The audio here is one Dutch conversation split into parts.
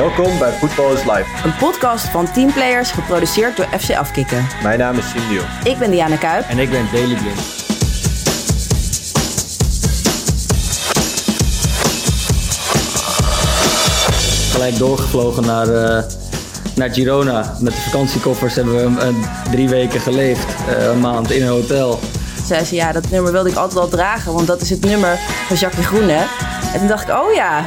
Welkom bij Voetbal is Live. Een podcast van teamplayers geproduceerd door FC Afkikken. Mijn naam is Sim Dion. Ik ben Diana Kuip. En ik ben Daily Blind. Gelijk doorgevlogen naar, uh, naar Girona. Met de vakantiekoffers hebben we een, drie weken geleefd. Uh, een maand in een hotel. Zei ze, ja, dat nummer wilde ik altijd al dragen. Want dat is het nummer van Jacques Groene. En toen dacht ik, oh ja.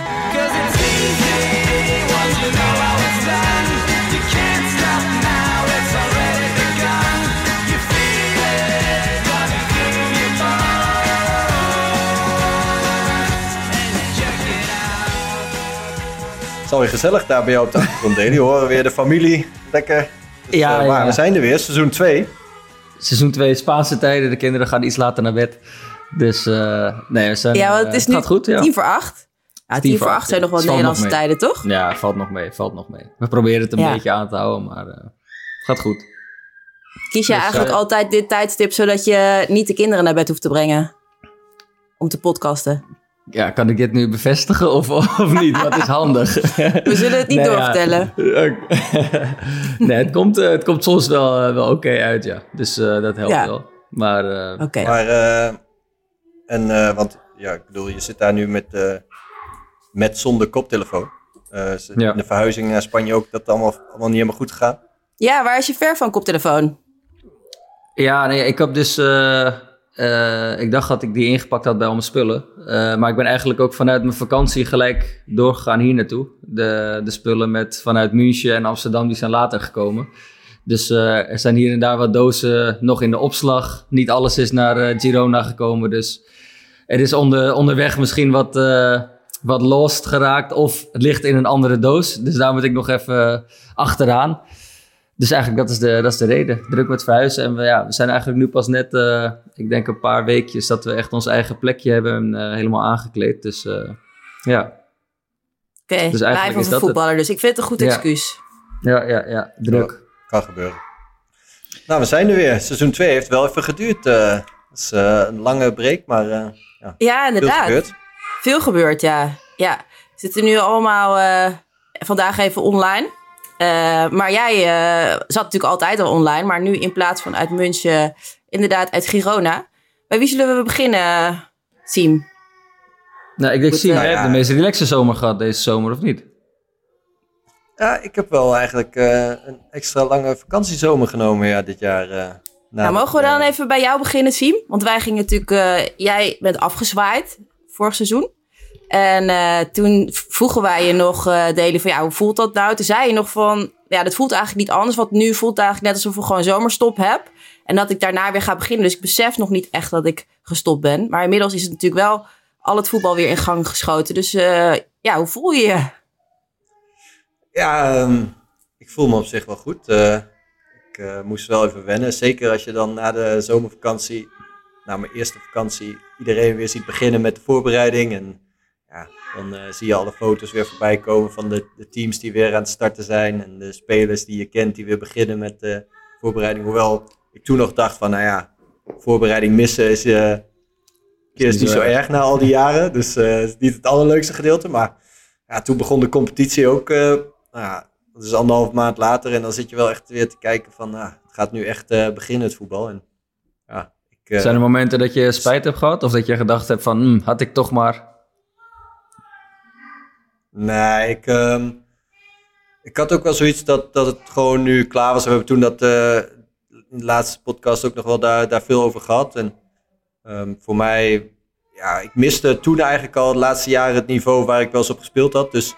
Alweer gezellig daar bij jou op de achtergrond, Daily. Horen weer de familie. Lekker. Dus, ja, uh, maar we zijn er weer, seizoen 2. Seizoen 2, Spaanse tijden. De kinderen gaan iets later naar bed. Dus uh, nee, we zijn, ja, het is uh, nu goed, ja. tien voor acht. Ja, tien, voor acht zijn nog wel Nederlandse tijden, toch? Ja, valt nog mee, valt nog mee. We proberen het een ja. beetje aan te houden, maar het gaat goed. Kies je dus, eigenlijk altijd dit tijdstip zodat je niet de kinderen naar bed hoeft te brengen? Om te podcasten? Ja, kan ik dit nu bevestigen of, of niet? Wat is handig? We zullen het niet nee, doorvertellen. Ja. nee, het komt, uh, het komt soms wel, uh, wel oké okay uit, ja. Dus uh, dat helpt ja. wel. Maar, okay. maar en, want ja, ik bedoel, je zit daar nu met, met zonder koptelefoon. ja. In de verhuizing naar Spanje ook, dat allemaal, allemaal niet helemaal goed gegaan? Ja, waar is je ver van koptelefoon? Ja, nee, ik heb dus... Uh, ik dacht dat ik die ingepakt had bij al mijn spullen. Uh, maar ik ben eigenlijk ook vanuit mijn vakantie gelijk doorgegaan hier naartoe. De, de spullen met, vanuit München en Amsterdam die zijn later gekomen. Dus uh, er zijn hier en daar wat dozen nog in de opslag. Niet alles is naar Girona gekomen. Dus er is onder, onderweg misschien wat, wat lost geraakt. Of het ligt in een andere doos. Dus daar moet ik nog even achteraan. Dus eigenlijk dat is de, dat is de reden. Druk met verhuizen. En we, ja, we zijn eigenlijk nu pas net, uh, ik denk een paar weekjes, dat we echt ons eigen plekje hebben uh, helemaal aangekleed. Dus uh, ja. Oké, okay, dus eigenlijk is dat voetballer, het. dus ik vind het een goed excuus. Ja, ja, ja, druk. Ja, kan gebeuren. Nou, we zijn er weer. Seizoen 2 heeft wel even geduurd. Het is een lange break, maar ja, ja, inderdaad. Veel gebeurd. Veel gebeurd, ja. ja. We zitten nu allemaal vandaag even online. Uh, maar jij uh, zat natuurlijk altijd al online, maar nu in plaats van uit München, inderdaad uit Girona. Bij wie zullen we beginnen, Siem? Nou, ik denk, Siem, jij hebt de meest relaxe zomer gehad deze zomer, of niet? Ja, ik heb wel eigenlijk uh, een extra lange vakantiezomer genomen ja, dit jaar. nou, mogen we dan even bij jou beginnen, Siem? Want wij gingen natuurlijk, jij bent afgezwaaid vorig seizoen. En uh, toen vroegen wij je nog, uh, delen van ja, hoe voelt dat nou? Toen zei je nog van, ja, dat voelt eigenlijk niet anders. Want nu voelt het eigenlijk net alsof ik gewoon zomerstop heb. En dat ik daarna weer ga beginnen. Dus ik besef nog niet echt dat ik gestopt ben. Maar inmiddels is het natuurlijk wel al het voetbal weer in gang geschoten. Dus uh, ja, hoe voel je je? Ja, um, ik voel me op zich wel goed. ik moest wel even wennen. Zeker als je dan na de zomervakantie, na mijn eerste vakantie, iedereen weer ziet beginnen met de voorbereiding. En ja, dan uh, zie je alle foto's weer voorbij komen van de, de, teams die weer aan het starten zijn. En de spelers die je kent die weer beginnen met de voorbereiding. Hoewel ik toen nog dacht van, nou ja, voorbereiding missen is, uh, is niet zo erg na al die jaren. Dus uh, is niet het allerleukste gedeelte. Maar ja, toen begon de competitie ook. nou ja, dat is anderhalf maand later. En dan zit je wel echt weer te kijken van, nou, het gaat nu echt beginnen het voetbal. En, ja, ik, Zijn er momenten dat je spijt hebt gehad? Of dat je gedacht hebt van, hm, had ik toch maar Nee, ik, um, ik had ook wel zoiets dat, dat het gewoon nu klaar was. We hebben toen dat in de laatste podcast ook nog wel daar, daar veel over gehad. En um, voor mij, ja, ik miste toen eigenlijk al de laatste jaren het niveau waar ik wel eens op gespeeld had. Dus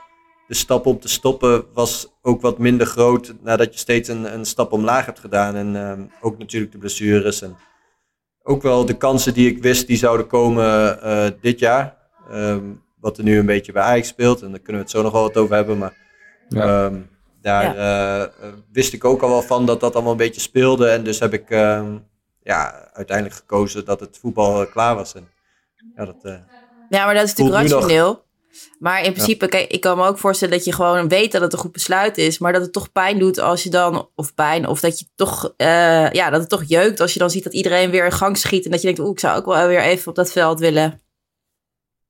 de stap om te stoppen was ook wat minder groot nadat je steeds een, een stap omlaag hebt gedaan. En um, ook natuurlijk de blessures en ook wel de kansen die ik wist die zouden komen uh, dit jaar. Um, wat er nu een beetje bij Ajax speelt. En daar kunnen we het zo nog wel wat over hebben. Maar ja. um, daar ja. uh, wist ik ook al wel van dat dat allemaal een beetje speelde. En dus heb ik um, ja, uiteindelijk gekozen dat het voetbal klaar was. En, ja, dat, uh, ja, maar dat is natuurlijk rationeel. Maar in principe, ja. kijk, ik kan me ook voorstellen dat je gewoon weet dat het een goed besluit is. Maar dat het toch pijn doet als je dan, of pijn, of dat je toch, uh, ja, dat het toch jeukt als je dan ziet dat iedereen weer in gang schiet. En dat je denkt, oeh, ik zou ook wel weer even op dat veld willen.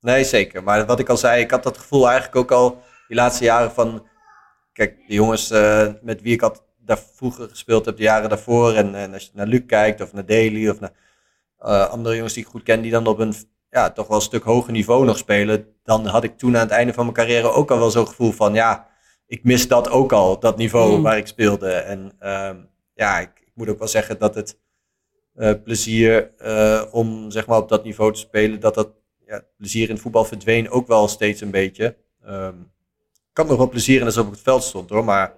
Nee, zeker. Maar wat ik al zei, ik had dat gevoel eigenlijk ook al die laatste jaren van... kijk, de jongens uh, met wie ik had daar vroeger gespeeld heb, de jaren daarvoor. En, en als je naar Luc kijkt of naar Daly of naar uh, andere jongens die ik goed ken, die dan op een ja, toch wel een stuk hoger niveau nog spelen. Dan had ik toen aan het einde van mijn carrière ook al wel zo'n gevoel van ja, ik mis dat ook al, dat niveau mm. waar ik speelde. En um, ja, ik, ik, moet ook wel zeggen dat het plezier om zeg maar op dat niveau te spelen, dat dat ja, plezier in het voetbal verdween ook wel steeds een beetje. Um, ik had nog wel plezier in als op het veld stond hoor, maar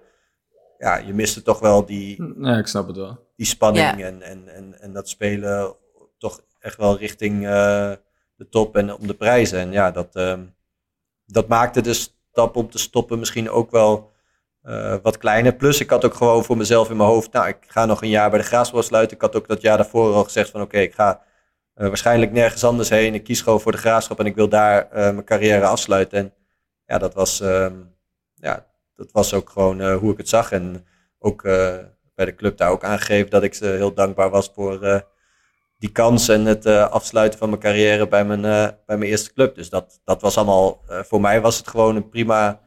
ja, je miste toch wel die, ja, ik snap het wel. die spanning en, en, en, en dat spelen toch echt wel richting uh, de top en om de prijzen. En ja, dat, uh, dat maakte de stap om te stoppen misschien ook wel uh, wat kleiner. Plus, ik had ook gewoon voor mezelf in mijn hoofd, nou, ik ga nog een jaar bij de Graafsport sluiten. Ik had ook dat jaar daarvoor al gezegd van, oké, ik ga waarschijnlijk nergens anders heen. Ik kies gewoon voor de Graafschap en ik wil daar mijn carrière afsluiten. En ja, dat was, ehm, ja, dat was ook gewoon uh, hoe ik het zag. En ook uh, bij de club daar ook aangegeven dat ik ze heel dankbaar was voor uh, die kans en het afsluiten van mijn carrière bij mijn, bij mijn eerste club. Dus dat, dat was allemaal, voor mij was het gewoon een prima,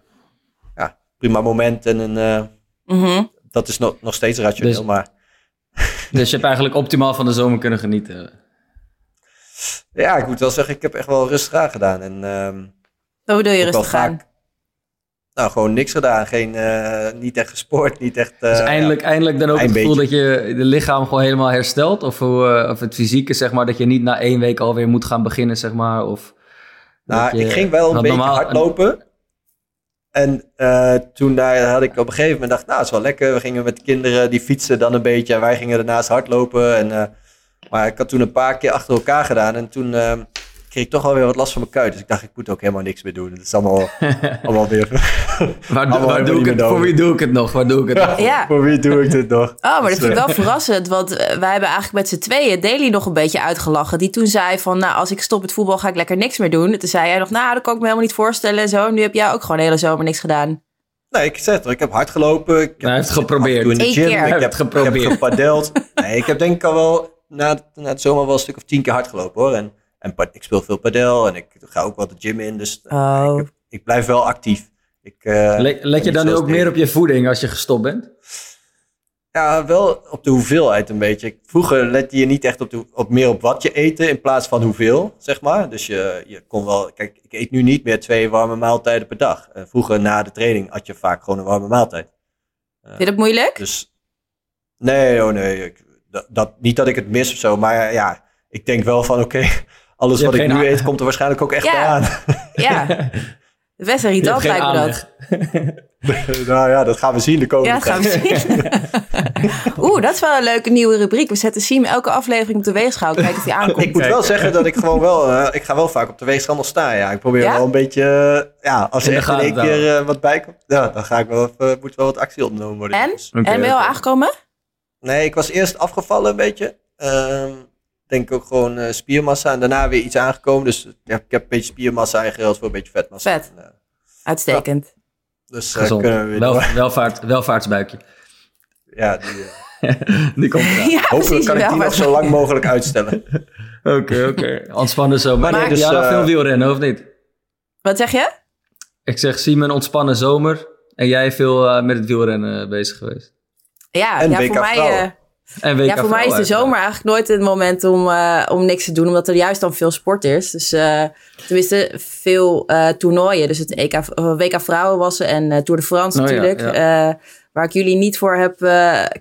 ja, prima moment. En een, mm -hmm. dat is nog, nog steeds rationeel, dus, maar... dus je hebt eigenlijk optimaal van de zomer kunnen genieten? Ja, ik moet wel zeggen, ik heb echt wel rustig aan gedaan. En, um, Hoe bedoel je rustig aan? Nou, gewoon niks gedaan. Geen, uh, niet echt gesport, niet echt... Uh, dus eindelijk, ja, eindelijk dan ook het gevoel beetje. dat je de lichaam gewoon helemaal herstelt? Of, uh, of het fysieke, zeg maar, dat je niet na één week alweer moet gaan beginnen, zeg maar? Of nou, je, ik ging wel een beetje normaal, hardlopen. En toen daar had ik op een gegeven moment dacht, nou, het is wel lekker. We gingen met de kinderen, die fietsen dan een beetje. En wij gingen daarnaast hardlopen. En, maar ik had toen een paar keer achter elkaar gedaan. En toen kreeg ik toch alweer wat last van mijn kuit. Dus ik dacht, ik moet ook helemaal niks meer doen. Het is allemaal, allemaal weer... waar, allemaal waar doe ik het, voor wie doe ik het nog? Waar doe ik het nog? Ja. voor wie doe ik dit nog? Oh, maar dat vind ik wel verrassend. Want wij hebben eigenlijk met z'n tweeën Daily nog een beetje uitgelachen. Die toen zei van, nou, als ik stop met voetbal ga ik lekker niks meer doen. Toen zei jij nog, nou, dat kan ik me helemaal niet voorstellen en zo. Nu heb jij ook gewoon de hele zomer niks gedaan. Nee, ik zeg het, ik heb hard gelopen. Ik heb, hij heeft geprobeerd. In de Eén gym. keer. Ik heb, heeft geprobeerd. Ik heb gepadeld. nee, ik heb denk ik al wel na, na het zomer wel een stuk of tien keer hard gelopen hoor. En en ik speel veel padel en ik ga ook wel de gym in. Dus oh. ik, heb, ik, blijf wel actief. Ik, uh, let, let je dan nu ook meer op je voeding als je gestopt bent? Ja, wel op de hoeveelheid een beetje. Vroeger lette je niet echt op, de, op meer op wat je eten in plaats van hoeveel, zeg maar. Dus je, je kon wel... Kijk, ik eet nu niet meer twee warme maaltijden per dag. Uh, vroeger na de training had je vaak gewoon een warme maaltijd. Uh, Vind je dat moeilijk? Dus... Nee, oh nee. Ik, dat, dat, niet dat ik het mis of zo, maar ja, ik denk wel van oké... Okay, alles wat ik nu eet, komt er waarschijnlijk ook echt ja. bij aan. Ja, best irritant lijkt me dat. nou ja, dat gaan we zien de komende Ja, dat gaan we zien. Oeh, dat is wel een leuke nieuwe rubriek. We zetten Siem elke aflevering op de weegschaal. Kijken of hij aankomt. ik moet wel zeggen dat ik gewoon wel... Uh, ik ga wel vaak op de weegschaal nog staan. Ja, ik probeer Ja? wel een beetje... uh, ja, als er echt in één keer uh, wat bij komt... Ja, dan ga ik wel moet wel wat actie ondernomen worden. En? Dus- en ben je al aangekomen? Nee, ik was eerst afgevallen een beetje. Ehm denk ook gewoon eh, spiermassa. En daarna weer iets aangekomen. Dus ja, ik heb een beetje spiermassa ingeruild voor een beetje vetmassa. Vet. En, eh, Uitstekend. dus Gezond. kunnen we weer Wel, welvaart, welvaartsbuikje. Ja, die, Die komt eraan. Ja, hopelijk precies. kan ik die nog zo lang mogelijk uitstellen. Oké, oké. Ontspannen zomer. Maar Maar nee, ja, dus, veel wielrennen, of niet? Wat zeg je? Ik zeg, Simon, ontspannen zomer. En jij veel met het wielrennen bezig geweest. Ja, En ja WK voor mij... vrouwen. eh, En ja, voor mij is de zomer eigenlijk nooit het moment om, eh, om niks te doen, omdat er juist dan veel sport is. Dus eh, tenminste, veel eh, toernooien. Dus het EK, WK Vrouwen was er en eh, Tour de France Oh ja, natuurlijk. eh, waar ik jullie niet voor heb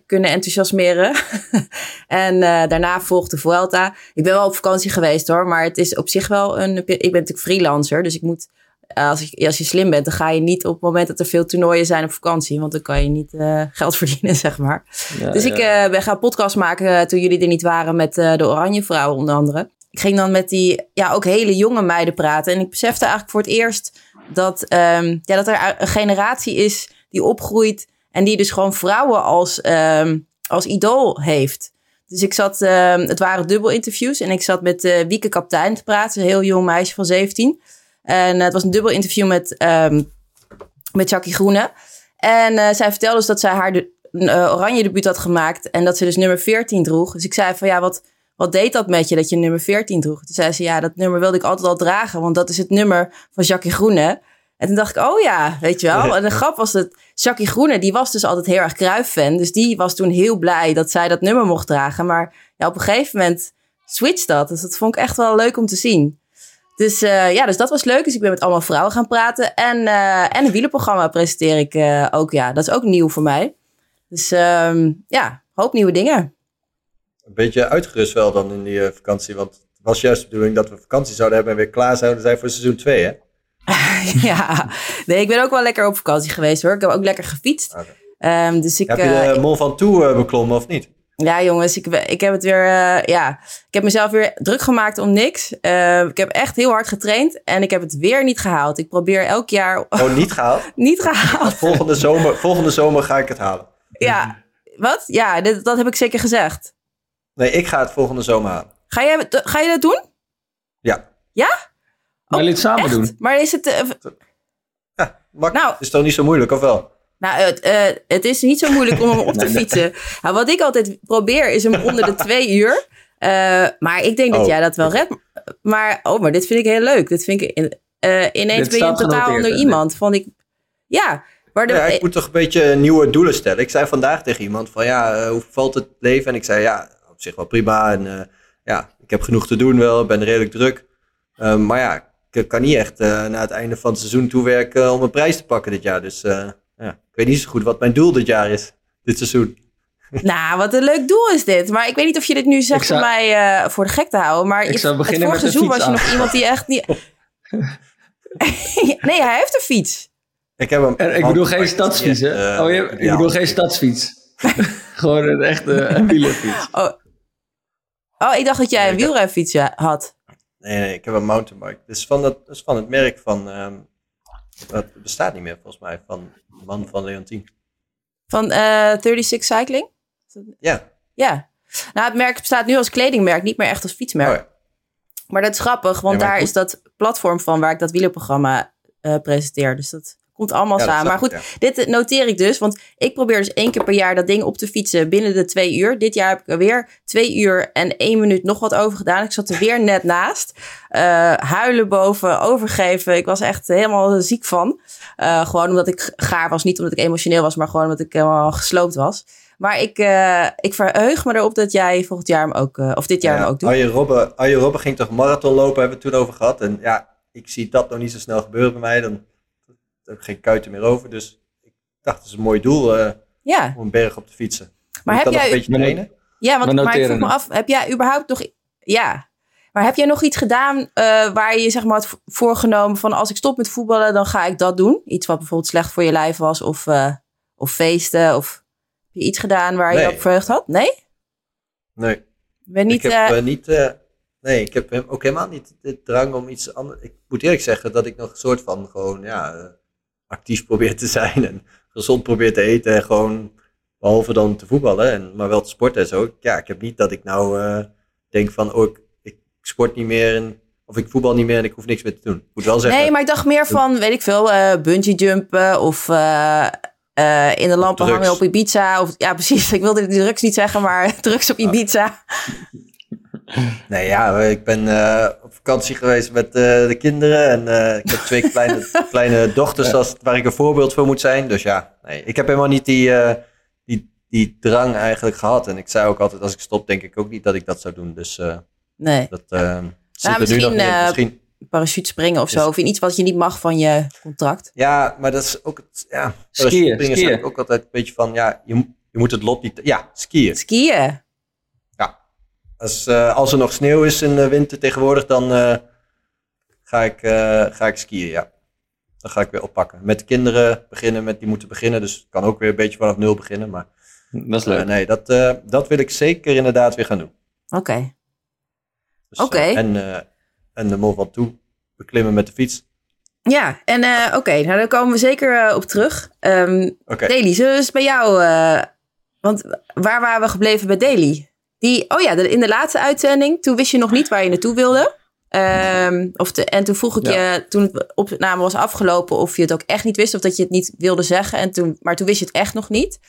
kunnen enthousiasmeren. en eh, daarna volgde Vuelta. Ik ben wel op vakantie geweest hoor, maar het is op zich wel een... Ik ben natuurlijk freelancer, dus ik moet... Als, ik, als je slim bent, dan ga je niet op het moment dat er veel toernooien zijn op vakantie. Want dan kan je niet eh, geld verdienen, zeg maar. Ja, Dus ik ja. eh, ben gaan podcast maken eh, toen jullie er niet waren met eh, de Oranje Vrouwen onder andere. Ik ging dan met die ja, ook hele jonge meiden praten. En ik besefte eigenlijk voor het eerst dat, ehm, ja, dat er een generatie is die opgroeit. En die dus gewoon vrouwen als, ehm, als idool heeft. Dus ik zat, ehm, het waren dubbel interviews. En ik zat met eh Wieke Kaptein te praten. Een heel jong meisje van 17. En eh, het was een dubbel interview met, ehm met Jackie Groene. En eh, zij vertelde dus dat zij haar de, eh, oranje debuut had gemaakt. En dat ze dus nummer 14 droeg. Dus ik zei van ja, wat, wat deed dat met je dat je nummer 14 droeg? Toen zei ze ja, dat nummer wilde ik altijd al dragen. Want dat is het nummer van Jackie Groene. En toen dacht ik, oh ja, weet je wel. En de grap was dat Jackie Groene, die was dus altijd heel erg Cruijff-fan. Dus die was toen heel blij dat zij dat nummer mocht dragen. Maar ja, op een gegeven moment switcht dat. Dus dat vond ik echt wel leuk om te zien. Dus uh, ja, dus dat was leuk. Dus ik ben met allemaal vrouwen gaan praten. En, uh, en een wielenprogramma presenteer ik uh, ook. Ja, dat is ook nieuw voor mij. Dus um, ja, hoop nieuwe dingen. Een beetje uitgerust wel dan in die vakantie. Want het was juist de bedoeling dat we vakantie zouden hebben en weer klaar zouden zijn voor seizoen 2, hè? ja, nee, ik ben ook wel lekker op vakantie geweest hoor. Ik heb ook lekker gefietst. Okay. Um, dus ik, heb je de Mol van Toe beklommen of niet? Ja, jongens, ik, ik heb het weer. Uh, ja, ik heb mezelf weer druk gemaakt om niks. Uh, ik heb echt heel hard getraind en ik heb het weer niet gehaald. Ik probeer elk jaar. Oh, niet gehaald? niet gehaald. Volgende zomer, volgende zomer ga ik het halen. Ja, wat? Ja, dit, dat heb ik zeker gezegd. Nee, ik ga het volgende zomer halen. Ga je, ga je dat doen? Ja. Ja? Maar oh, het samen echt? doen. Maar is het. Uh, ja, nou, is toch niet zo moeilijk, of wel? Nou, het, uh, het is niet zo moeilijk om hem op te fietsen. Nou, wat ik altijd probeer is hem onder de twee uur. Uh, maar ik denk dat Oh. jij dat wel redt. Maar, oh, maar dit vind ik heel leuk. Dit vind ik, in, uh, ineens Dit ben je totaal hè? iemand. Vond ik, ja, de, Ja, ik moet toch een beetje nieuwe doelen stellen. Ik zei vandaag tegen iemand van ja, eh, hoe valt het leven? En ik zei ja, op zich wel prima. En eh, ja, ik heb genoeg te doen wel, ik ben redelijk druk. Eh, maar ja, ik kan niet echt eh, naar het einde van het seizoen toewerken om een prijs te pakken dit jaar. Dus eh, ja, ik weet niet zo goed wat mijn doel dit jaar is, dit seizoen. nou, wat een leuk doel is dit. Maar ik weet niet of je dit nu zegt zou- om mij eh, voor de gek te houden. Maar Ik je- zou het beginnen vorige met de seizoen was je nog iemand die echt niet... nee, hij heeft een fiets. Ik heb een En ik bedoel geen stadsfiets, hè? Eh, oh, je, ik ja. bedoel geen stadsfiets. Gewoon een echte een wielerfiets. Oh. oh, ik dacht dat jij een wielrenfiets had. Nee, nee, ik heb een mountainbike. Dus van het, dat is van het merk van, ehm dat bestaat niet meer volgens mij, van de man van Leontien. Van eh 36 Cycling? Ja, Ja. Nou, het merk bestaat nu als kledingmerk, niet meer echt als fietsmerk. oh ja. Maar dat is grappig, want daar is dat platform van waar ik dat wielerprogramma eh, presenteer. Dus dat komt allemaal Ja, samen. Maar goed, dit eh, noteer ik dus. Want ik probeer dus één keer per jaar dat ding op te fietsen binnen de twee uur. Dit jaar heb ik er weer twee uur en één minuut nog wat over gedaan. Ik zat er weer net naast. Eh, huilen boven, overgeven. Ik was echt helemaal ziek van. Eh, gewoon omdat ik gaar was. Niet omdat ik emotioneel was, maar gewoon omdat ik helemaal gesloopt was. Maar ik, ik verheug me erop dat jij volgend jaar hem ook, of dit jaar Ja, hem ook doet. Arjen Robben, Arjen Robben ging toch marathon lopen, hebben we het toen over gehad. En ja, ik zie dat nog niet zo snel gebeuren bij mij. Dan heb ik geen kuiten meer over. Dus ik dacht, het is een mooi doel eh, Ja, om een berg op te fietsen. maar ik heb kan nog jij, een beetje trainen. Ja, want maar ik vroeg me af, heb jij überhaupt nog... Ja, maar heb jij nog iets gedaan eh, waar je zeg maar had voorgenomen van... als ik stop met voetballen, dan ga ik dat doen? Iets wat bijvoorbeeld slecht voor je lijf was of, eh, of feesten of... Heb je iets gedaan waar je Nee. je op verheugd had? Nee? Nee, Ik ben niet... ik heb niet... eh, nee, ik heb hem ook helemaal niet de drang om iets anders... Ik moet eerlijk zeggen dat ik nog een soort van gewoon, ja... actief probeer te zijn en gezond probeer te eten. En gewoon, behalve dan te voetballen, en, maar wel te sporten en zo. Ja, ik heb niet dat ik nou eh, denk van... Oh, ik, ik sport niet meer en, of ik voetbal niet meer en ik hoef niks meer te doen. Ik moet wel zeggen... nee, maar ik dacht meer van, weet ik veel, eh bungee jumpen of... eh, in de lampen drugs. hangen op Ibiza. Of, ja, precies. Ik wilde de drugs niet zeggen, maar drugs op Ibiza. Nee, ja, ik ben eh, op vakantie geweest met eh, de kinderen. En eh, ik heb twee kleine, kleine dochters als, waar ik een voorbeeld voor moet zijn. Dus ja, nee, ik heb helemaal niet die, eh, die, die drang eigenlijk gehad. En ik zei ook altijd, als ik stop, denk ik ook niet dat ik dat zou doen. Dus eh, Nee, dat eh zit er nu misschien, nog niet in. eh, Misschien, parachute springen of zo. Is- Of in iets wat je niet mag van je contract. ja, maar dat is ook het... Ja, Skiën, springen skiën. ook altijd een beetje van, ja, je, je moet het lot niet... Ja, skiën. Skiën. Als, eh, als er nog sneeuw is in de winter tegenwoordig, dan eh, ga, ik, eh, ga ik skiën, ja. Dan ga ik weer oppakken. Met de kinderen beginnen, met die moeten beginnen. Dus ik kan ook weer een beetje vanaf nul beginnen. Maar Dat is leuk. nee, dat, eh, dat wil ik zeker inderdaad weer gaan doen. Oké. Dus, Oké. eh, en, eh, en de mol van toe beklimmen met de fiets. Ja, en eh, oké, nou daar komen we zeker op terug. Ehm Oké. Daily, zullen we eens bij jou... eh, want waar waren we gebleven bij Daily? Die, oh ja, de- in de laatste uitzending, toen wist je nog niet waar je naartoe wilde. Ehm, of de, en toen vroeg ik Ja. je, toen het opname was afgelopen, of je het ook echt niet wist. Of dat je het niet wilde zeggen. En toen, maar toen wist je het echt nog niet.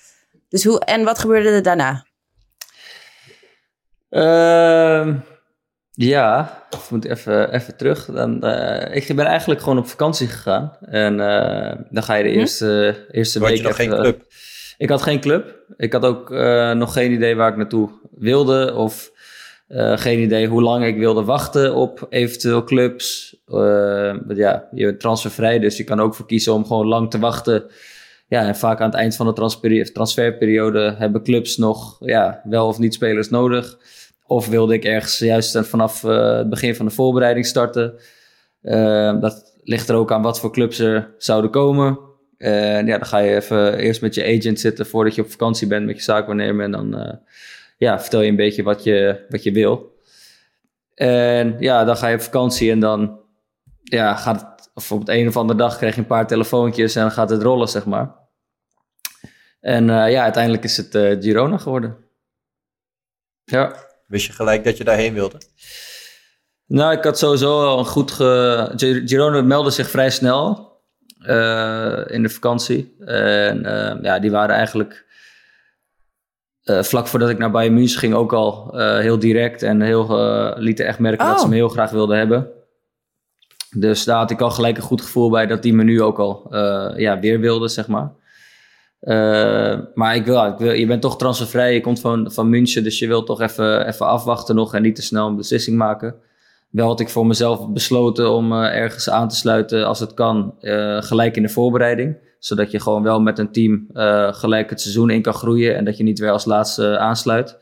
Dus hoe, en wat gebeurde er daarna? Ehm, Ja, ik moet even, even terug. Dan, uh, ik ben eigenlijk gewoon op vakantie gegaan. En uh, dan ga je de Mhm. eerste, eerste week... je nog geen club? Ik had geen club. Ik had ook eh, nog geen idee waar ik naartoe wilde. Of eh, geen idee hoe lang ik wilde wachten op eventueel clubs. Eh, ja, je bent transfervrij, dus je kan ook voor kiezen om gewoon lang te wachten. Ja, en vaak aan het eind van de transferperiode hebben clubs nog ja, wel of niet spelers nodig. Of wilde ik ergens juist vanaf het begin van de voorbereiding starten. Dat ligt er ook aan wat voor clubs er zouden komen. En ja, dan ga je even eerst met je agent zitten voordat je op vakantie bent met je zaakwaarnemer. En dan eh, ja, vertel je een beetje wat je, wat je wil. En ja, dan ga je op vakantie en dan ja, gaat het, of op het een of andere dag krijg je een paar telefoontjes en dan gaat het rollen, zeg maar. En eh, ja, uiteindelijk is het eh, Girona geworden. Ja. Wist je gelijk dat je daarheen wilde? Nou, ik had sowieso al een goed ge... Girona meldde zich vrij snel in de vakantie. En eh, ja, die waren eigenlijk eh, vlak voordat ik naar Bayern München ging ook al eh, heel direct en heel, eh, lieten echt merken dat Oh. ze me heel graag wilden hebben. Dus daar had ik al gelijk een goed gevoel bij dat die me nu ook al eh, ja, weer wilde, zeg maar. Eh, maar ik wil, ik wil, je bent toch transfervrij, je komt van, van München, dus je wilt toch even, even afwachten nog en niet te snel een beslissing maken. Wel had ik voor mezelf besloten om eh, ergens aan te sluiten als het kan, eh, gelijk in de voorbereiding. Zodat je gewoon wel met een team eh, gelijk het seizoen in kan groeien en dat je niet weer als laatste aansluit.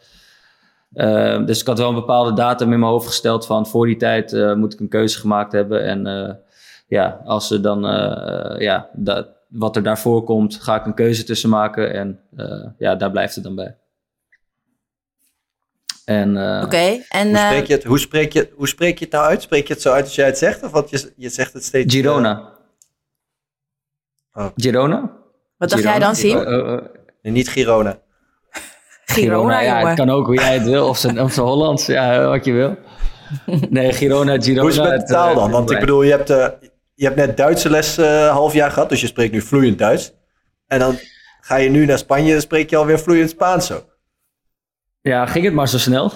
Eh, dus ik had wel een bepaalde datum in mijn hoofd gesteld van voor die tijd moet ik een keuze gemaakt hebben. En ja, als er dan, ja, dat, wat er daarvoor komt, ga ik een keuze tussen maken. En ja, daar blijft het dan bij. En, eh, Oké, en Hoe eh, spreek, je het, hoe, spreek je, hoe spreek je het nou uit? Spreek je het zo uit als jij het zegt? Of want je, je zegt het steeds... Girona. Oh. Girona? wat dacht Girona? jij dan, Siem? Oh, oh, eh, niet Girona. Girona, ja, jongen. het kan ook hoe jij het wil. Of zijn, of Hollands, ja, wat je wil. Nee, Girona, Girona. Hoe is het met de taal eh, dan? Want ik bedoel, je hebt, eh, je hebt net Duitse les eh half jaar gehad, dus je spreekt nu vloeiend Duits. En dan ga je nu naar Spanje en spreek je alweer vloeiend Spaans zo. Ja, ging het maar zo snel.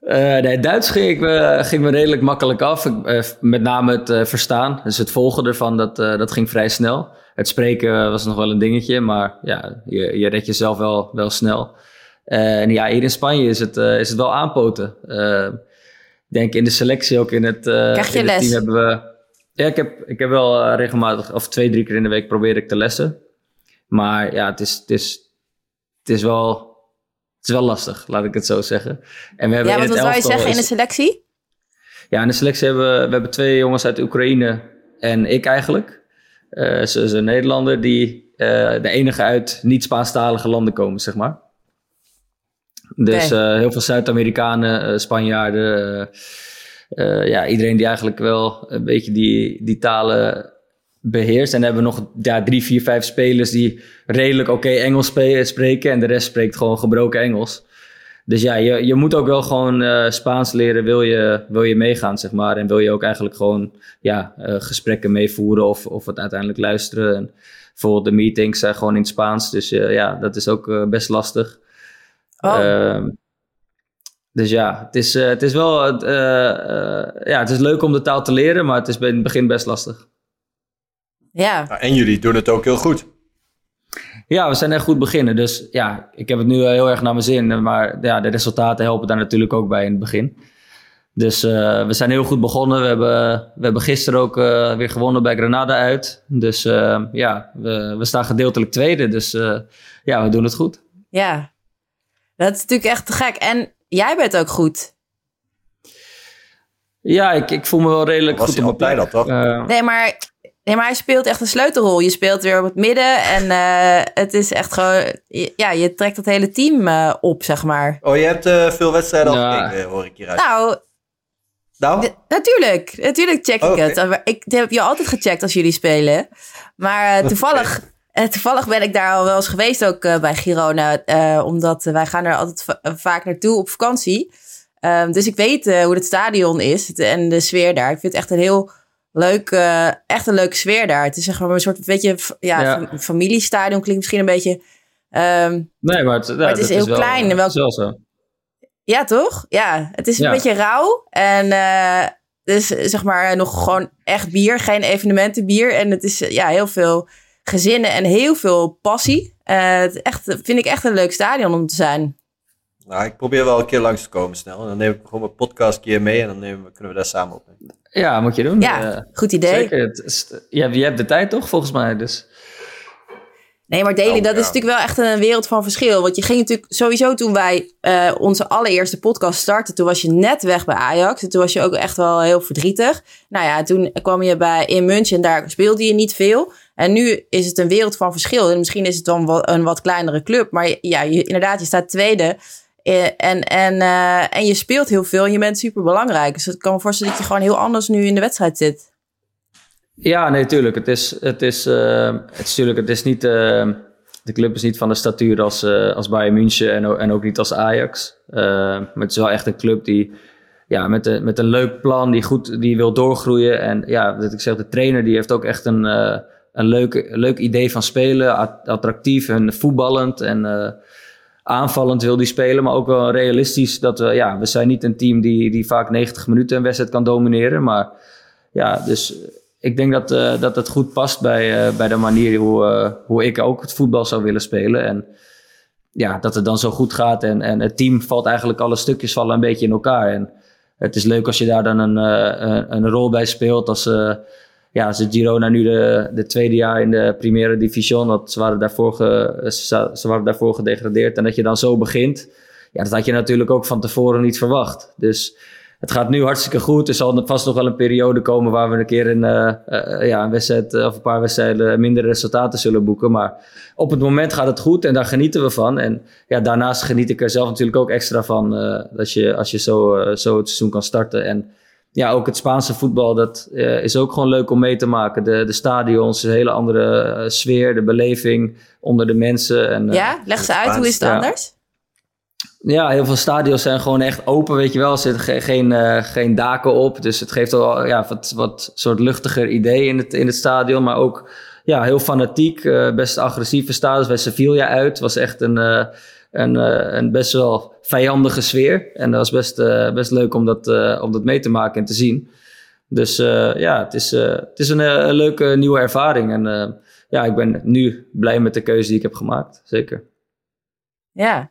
Eh nee, Duits ging, ik, me- ging me redelijk makkelijk af. Ik, eh, met name het eh, verstaan, dus het volgen ervan, dat, eh, dat ging vrij snel. Het spreken was nog wel een dingetje, maar ja, je, je redt jezelf wel, wel snel. Eh, en ja, hier in Spanje is het, eh, is het wel aanpoten. Eh, ik denk in de selectie ook in het, eh Krijg je in het les? team hebben we... Ja, ik heb, ik heb wel eh, regelmatig, of twee, drie keer in de week probeer ik te lessen. Maar ja, het is, het is, het is wel... Is wel lastig, laat ik het zo zeggen. En we hebben Ja, want wat zou je elftal zeggen in de selectie? ja, in de selectie hebben we, we hebben twee jongens uit Oekraïne en ik eigenlijk. Eh ze is een Nederlander die eh, de enige uit niet-Spaanstalige landen komen, zeg maar. Dus eh, heel veel Zuid-Amerikanen, Spanjaarden. ja, iedereen die eigenlijk wel een beetje die, die talen beheerst. En dan hebben we nog ja, drie, vier, vijf spelers die redelijk oké Engels spreken. En de rest spreekt gewoon gebroken Engels. Dus ja, je, je moet ook wel gewoon eh, Spaans leren, wil je, wil je meegaan, zeg maar. En wil je ook eigenlijk gewoon ja, eh, gesprekken meevoeren of, of het uiteindelijk luisteren. En bijvoorbeeld de meetings zijn gewoon in het Spaans, dus eh, ja, dat is ook best lastig. Oh, Ehm, dus ja, het is, het is wel ja, het is leuk om de taal te leren, maar het is in het begin best lastig. Ja. Nou, en jullie doen het ook heel goed. Ja, we zijn echt goed beginnen. Dus ja, ik heb het nu eh, heel erg naar mijn zin. Maar ja, de resultaten helpen daar natuurlijk ook bij in het begin. Dus eh, we zijn heel goed begonnen. We hebben, we hebben gisteren ook eh, weer gewonnen bij Granada uit. Dus eh, ja, we, we staan gedeeltelijk tweede. Dus eh, ja, we doen het goed. Ja, dat is natuurlijk echt te gek. En jij bent ook goed. Ja, ik, ik voel me wel redelijk Was goed op mijn plek. al, toch? Eh, Nee, maar, nee, maar hij speelt echt een sleutelrol. Je speelt weer op het midden en eh, het is echt gewoon... Ja, je trekt het hele team eh, op, zeg maar. Oh, je hebt eh, veel wedstrijden al gekeken, hoor ik hieruit. Nou, Nou, natuurlijk. Natuurlijk check ik Oké. het. Ik heb je altijd gecheckt als jullie spelen. Maar toevallig... eh, toevallig ben ik daar al wel eens geweest ook eh, bij Girona. eh, omdat wij gaan er altijd va- vaak naartoe op vakantie. Ehm, dus ik weet eh, hoe het stadion is en de sfeer daar. Ik vind het echt een heel leuk, eh, echt een leuke sfeer daar. Het is zeg maar een soort, weet je, ja, Ja. fam- familiestadion klinkt misschien een beetje. ehm, nee, maar het, ja, het is heel wel, klein en wel- zo. Ja, toch? Ja, het is een Ja. beetje rauw. En eh dus zeg maar nog gewoon echt bier, geen evenementenbier. En het is eh, ja, heel veel gezinnen en heel veel passie. Eh, het echt, vind ik echt een leuk stadion om te zijn. Nou, ik probeer wel een keer langs te komen snel. En dan neem ik gewoon mijn podcast keer mee en dan nemen we, kunnen we daar samen opnemen. Ja, moet je doen. Ja, Eh, goed idee. zeker. Het is- je, hebt, je hebt de tijd toch, volgens mij. Dus. Nee, maar Daily, Oh, dat ja. is natuurlijk wel echt een wereld van verschil. Want je ging natuurlijk sowieso toen wij eh, onze allereerste podcast startten, toen was je net weg bij Ajax. En toen was je ook echt wel heel verdrietig. Nou ja, toen kwam je bij in München en daar speelde je niet veel. En nu is het een wereld van verschil. En misschien is het dan wel een wat kleinere club. Maar ja, je, inderdaad, je staat tweede. Eh, En, en, eh, en je speelt heel veel en je bent super belangrijk. Dus ik kan me voorstellen dat je gewoon heel anders nu in de wedstrijd zit. Ja, nee, tuurlijk. Het is, het is, eh, het is, tuurlijk, het is niet, de club is niet van de statuur als, als Bayern München en, en ook niet als Ajax. Maar het is wel echt een club die ja, met, een met een leuk plan, die goed die wil doorgroeien. En ja, wat ik zeg, de trainer die heeft ook echt een, een leuk, leuk idee van spelen. Attractief en voetballend en aanvallend wil die spelen. Maar ook wel realistisch dat we, ja, we zijn niet een team die, die vaak 90 minuten een wedstrijd kan domineren. Maar ja, dus ik denk dat, eh, dat het goed past bij, eh, bij de manier hoe, eh, hoe ik ook het voetbal zou willen spelen. En ja, dat het dan zo goed gaat. En, en het team valt eigenlijk, alle stukjes vallen een beetje in elkaar. En het is leuk als je daar dan een, een, een rol bij speelt. Als, ja, het Girona nu de, de tweede jaar in de Primera Division, want ze waren, daarvoor ze, ze waren daarvoor gedegradeerd. En dat je dan zo begint, ja, dat had je natuurlijk ook van tevoren niet verwacht. Dus het gaat nu hartstikke goed. Er zal vast nog wel een periode komen waar we een keer een, eh, eh, ja, een wedstrijd eh, of een paar wedstrijden minder resultaten zullen boeken. Maar op het moment gaat het goed en daar genieten we van. En ja, daarnaast geniet ik er zelf natuurlijk ook extra van. dat je, als je zo, zo het seizoen kan starten. En ja, ook het Spaanse voetbal, dat eh, is ook gewoon leuk om mee te maken. De, de stadions, een hele andere eh, sfeer, de beleving onder de mensen. En, eh, Ja, leg ze uit. Hoe is het Ja. anders? ja, heel veel stadions zijn gewoon echt open, weet je wel. Er zitten ge- geen, eh, geen daken op. Dus het geeft al ja, wat, wat soort luchtiger idee in het, in het stadion. Maar ook ja, heel fanatiek. eh, best agressieve stadions. Bij Sevilla uit was echt een, eh, een, eh, best wel vijandige sfeer. En dat was best, eh, best leuk om dat, eh, om dat mee te maken en te zien. Dus ja, het is, het is een, leuke nieuwe ervaring. En ja, ik ben nu blij met de keuze die ik heb gemaakt. Zeker. Ja.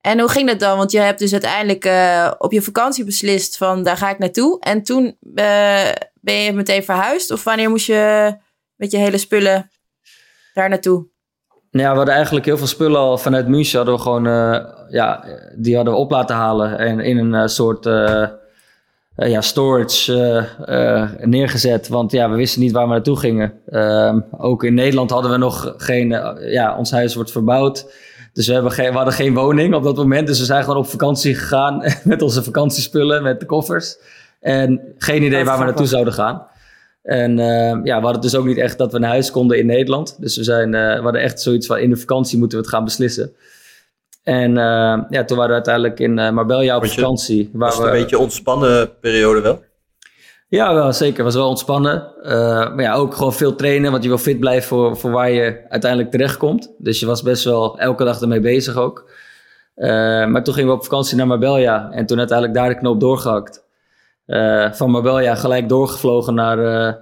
En hoe ging dat dan? Want je hebt dus uiteindelijk op je vakantie beslist van daar ga ik naartoe. En toen ben je meteen verhuisd? Of wanneer moest je met je hele spullen daar naartoe? Nou Ja, we hadden eigenlijk heel veel spullen al vanuit München hadden we gewoon, eh, ja, die hadden we op laten halen en in een eh, soort eh, ja, storage neergezet. Want ja, we wisten niet waar we naartoe gingen. Ehm, ook in Nederland hadden we nog geen, ja, ons huis wordt verbouwd. Dus we, hebben geen, we hadden geen woning op dat moment. Dus we zijn gewoon op vakantie gegaan met onze vakantiespullen, met de koffers. En geen idee waar we naartoe zouden gaan. En eh, ja, we hadden dus ook niet echt dat we naar huis konden in Nederland. Dus we, zijn, eh, we hadden echt zoiets van in de vakantie moeten we het gaan beslissen. En eh, ja, toen waren we uiteindelijk in eh, Marbella op je- vakantie. Waar Was het we, een beetje ontspannen periode wel? Ja, wel zeker. was wel ontspannen. Eh, maar ja, ook gewoon veel trainen, want je wil fit blijven voor, voor waar je uiteindelijk terechtkomt. Dus je was best wel elke dag ermee bezig ook. Maar toen gingen we op vakantie naar Marbella en toen uiteindelijk daar de knoop doorgehakt. Eh, van Marbella gelijk doorgevlogen naar, eh,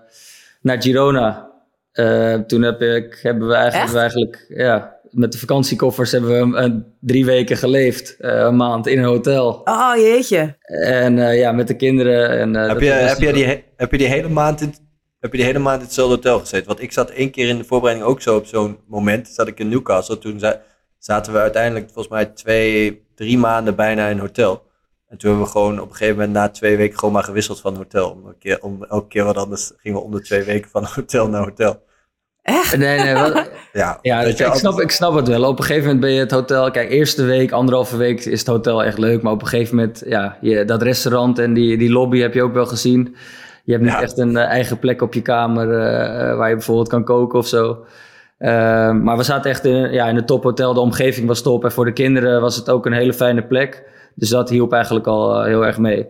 naar Girona. Eh, toen heb ik, hebben we eigenlijk, we eigenlijk ja, met de vakantiekoffers hebben we een, een drie weken geleefd. eh, een maand in een hotel. Oh jeetje. En eh, ja, met de kinderen. En, eh, Heb je, heb, je die, he- heb je die hele maand in, heb je die hele maand in hetzelfde hotel gezeten? Want ik zat één keer in de voorbereiding ook zo op zo'n moment. Zat ik in Newcastle. Toen za- zaten we uiteindelijk volgens mij twee, drie maanden bijna in een hotel. En toen hebben we gewoon op een gegeven moment na twee weken gewoon maar gewisseld van hotel. Om, een keer, om elke keer wat anders gingen we om de twee weken van hotel naar hotel. Echt? Nee, nee, wat, Ja, Ja, ik, je, ik snap, ik snap het wel. Op een gegeven moment ben je het hotel... Kijk, eerste week, anderhalve week is het hotel echt leuk. Maar op een gegeven moment, ja, je, dat restaurant en die, die lobby heb je ook wel gezien. Je hebt niet Ja. echt een eh, eigen plek op je kamer eh, eh, waar je bijvoorbeeld kan koken of zo. Maar we zaten echt in, ja, in een tophotel. De omgeving was top. En voor de kinderen was het ook een hele fijne plek. Dus dat hielp eigenlijk al eh, heel erg mee.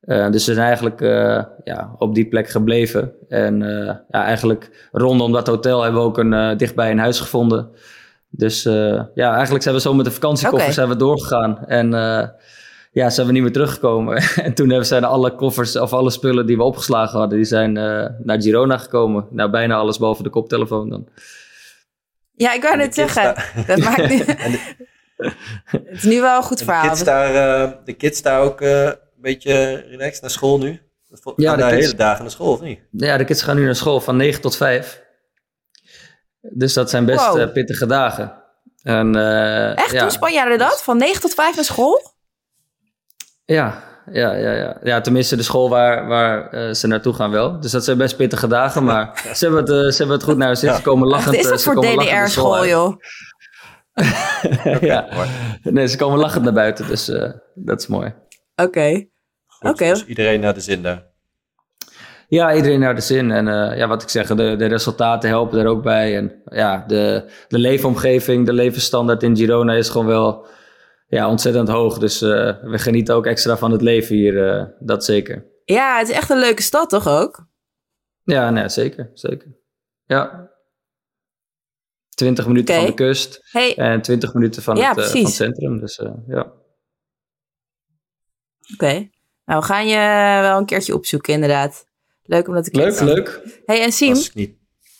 Eh, dus we zijn eigenlijk eh, ja, op die plek gebleven. En eh, ja, eigenlijk rondom dat hotel hebben we ook een, eh, dichtbij een huis gevonden. Dus eh, ja, eigenlijk zijn we zo met de vakantiekoffers zijn we doorgegaan. En eh, ja, zijn we niet meer teruggekomen. en toen zijn alle koffers of alle spullen die we opgeslagen hadden, die zijn naar Girona gekomen. Nou, bijna alles behalve de koptelefoon dan. Ja, ik wou net zeggen. Dat maakt niet... het is nu wel een goed verhaal. De kids daar, de kids daar ook een beetje relaxed naar school nu? Ja, de hele dagen naar school, of niet? Ja, de kids gaan nu naar school van 9 tot 5. Dus dat zijn best wow. pittige dagen. En, uh, Echt? Ja. Doen Spanjaarden dat? Van 9 tot 5 naar school? Ja, ja, ja, ja. ja tenminste de school waar, waar uh, ze naartoe gaan wel. Dus dat zijn best pittige dagen, maar ze, hebben het, uh, ze hebben het goed naar hun zin. Ze komen lachend. Wat is dat voor DDR-school, joh? ja, nee, ze komen lachend naar buiten, dus dat is mooi. Oké. Okay. Oké. Dus iedereen naar de zin daar. Ja, iedereen naar de zin. En uh, ja, wat ik zeg, de, de resultaten helpen er ook bij. En ja, de, de leefomgeving, de levensstandaard in Girona is gewoon wel ja, ontzettend hoog. Dus uh, we genieten ook extra van het leven hier, uh, dat zeker. Ja, het is echt een leuke stad, toch ook? Ja, nee, zeker, zeker. Ja. 20 minuten okay. van de kust hey. en 20 minuten van, ja, het, van het centrum. Dus ja. Oké. Okay. Nou, we gaan je wel een keertje opzoeken, inderdaad. Leuk om dat te Leuk, leuk. Hey, en Siem,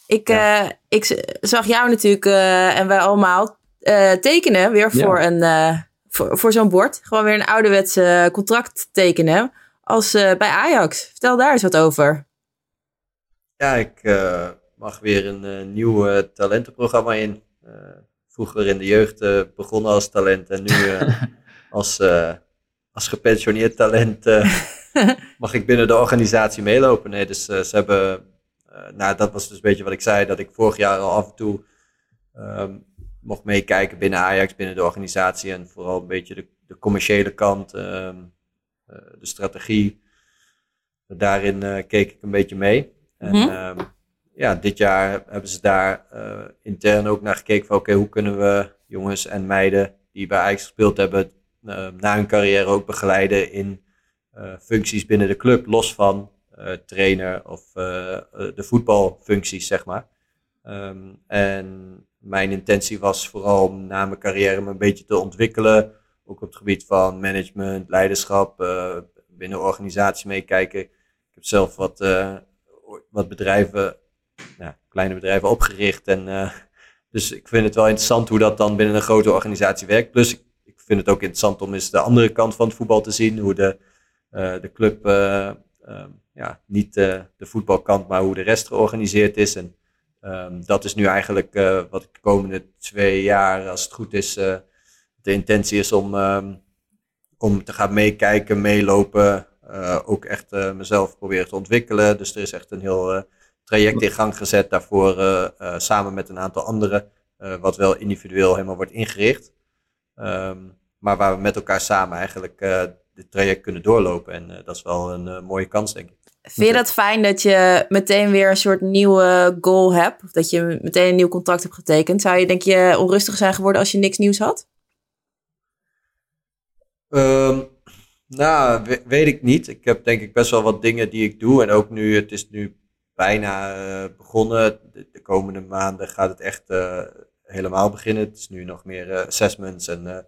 ik, ja. uh, ik zag jou natuurlijk uh, en wij allemaal uh, tekenen weer voor, ja. een, voor, voor zo'n bord. Gewoon weer een ouderwetse contract tekenen als bij Ajax. Vertel daar eens wat over. Ja, ik mag weer een nieuw talentenprogramma in. vroeger in de jeugd begonnen als talent en nu als, als gepensioneerd talent mag ik binnen de organisatie meelopen. Nee, dus ze hebben, nou dat was dus een beetje wat ik zei, dat ik vorig jaar al af en toe um, mocht meekijken binnen Ajax, binnen de organisatie en vooral een beetje de, de commerciële kant, um, uh, de strategie. Daarin keek ik een beetje mee. En mm -hmm. um, ja, dit jaar hebben ze daar intern ook naar gekeken van oké, hoe kunnen we jongens en meiden die bij Ajax gespeeld hebben, na hun carrière ook begeleiden in uh, functies binnen de club, los van trainer of de voetbalfuncties, zeg maar. Um, en mijn intentie was vooral om na mijn carrière me een beetje te ontwikkelen. Ook op het gebied van management, leiderschap, binnen organisatie meekijken. Ik heb zelf wat, wat bedrijven, kleine bedrijven opgericht. En, dus ik vind het wel interessant hoe dat dan binnen een grote organisatie werkt. Plus ik, vind het ook interessant om eens de andere kant van het voetbal te zien. Hoe de eh, de club, eh, ja, niet de voetbalkant, maar hoe de rest georganiseerd is. En ehm, dat is nu eigenlijk eh, wat ik de komende twee jaar, als het goed is, de intentie is om, ehm, om te gaan meekijken, meelopen. ook echt mezelf proberen te ontwikkelen. Dus er is echt een heel traject in gang gezet daarvoor, samen met een aantal anderen, wat wel individueel helemaal wordt ingericht. maar waar we met elkaar samen eigenlijk dit traject kunnen doorlopen. En dat is wel een mooie kans, denk ik. Vind je dat fijn dat je meteen weer een soort nieuwe goal hebt? Of dat je meteen een nieuw contract hebt getekend? Zou je, denk je, onrustig zijn geworden als je niks nieuws had? Um, nou, we, weet ik niet. Ik heb denk ik best wel wat dingen die ik doe. En ook nu, het is nu bijna uh, begonnen. De, de, komende maanden gaat het echt helemaal beginnen. Het is nu nog meer assessments en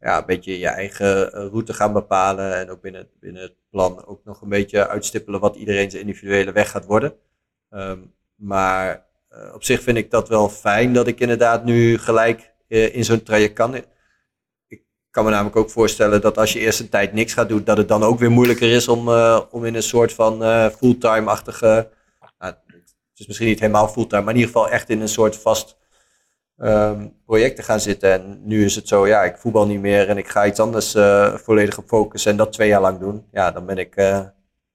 ja, een beetje je eigen eh, route gaan bepalen. En ook binnen, binnen het plan ook nog een beetje uitstippelen wat iedereen zijn individuele weg gaat worden. Um, maar op zich vind ik dat wel fijn dat ik inderdaad nu gelijk in zo'n traject kan. Ik kan me namelijk ook voorstellen dat als je eerst een tijd niks gaat doen, dat het dan ook weer moeilijker is om, om in een soort van fulltime-achtige. Is misschien niet helemaal fulltime, maar in ieder geval echt in een soort vast um, projecten gaan zitten. En nu is het zo, ja, ik voetbal niet meer en ik ga iets anders uh, volledig op focussen en dat twee jaar lang doen. Ja, dan ben ik uh, eh,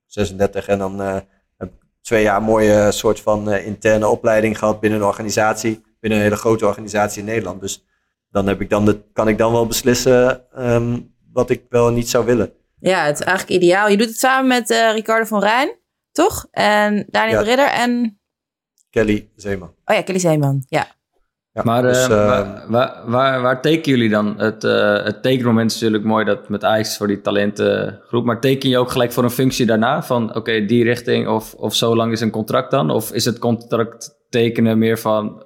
36 en dan uh, heb ik twee jaar een mooie soort van interne opleiding gehad binnen een organisatie, binnen een hele grote organisatie in Nederland. Dus dan, heb ik dan de, kan ik dan wel beslissen um, wat ik wel niet zou willen. Ja, het is eigenlijk ideaal. Je doet het samen met Ricardo van Rijn, toch? En Daniel ja. Ridder en... Kelly Zeeman. Oh ja, Kelly Zeeman, ja. Ja, maar dus, uh, waar, waar, waar, waar, tekenen jullie dan? Het, uh, het tekenmoment is natuurlijk mooi dat met Ajax voor die talentengroep. Maar teken je ook gelijk voor een functie daarna? Van oké, okay, die richting of, of zo lang is een contract dan? Of is het contract tekenen meer van... Oké,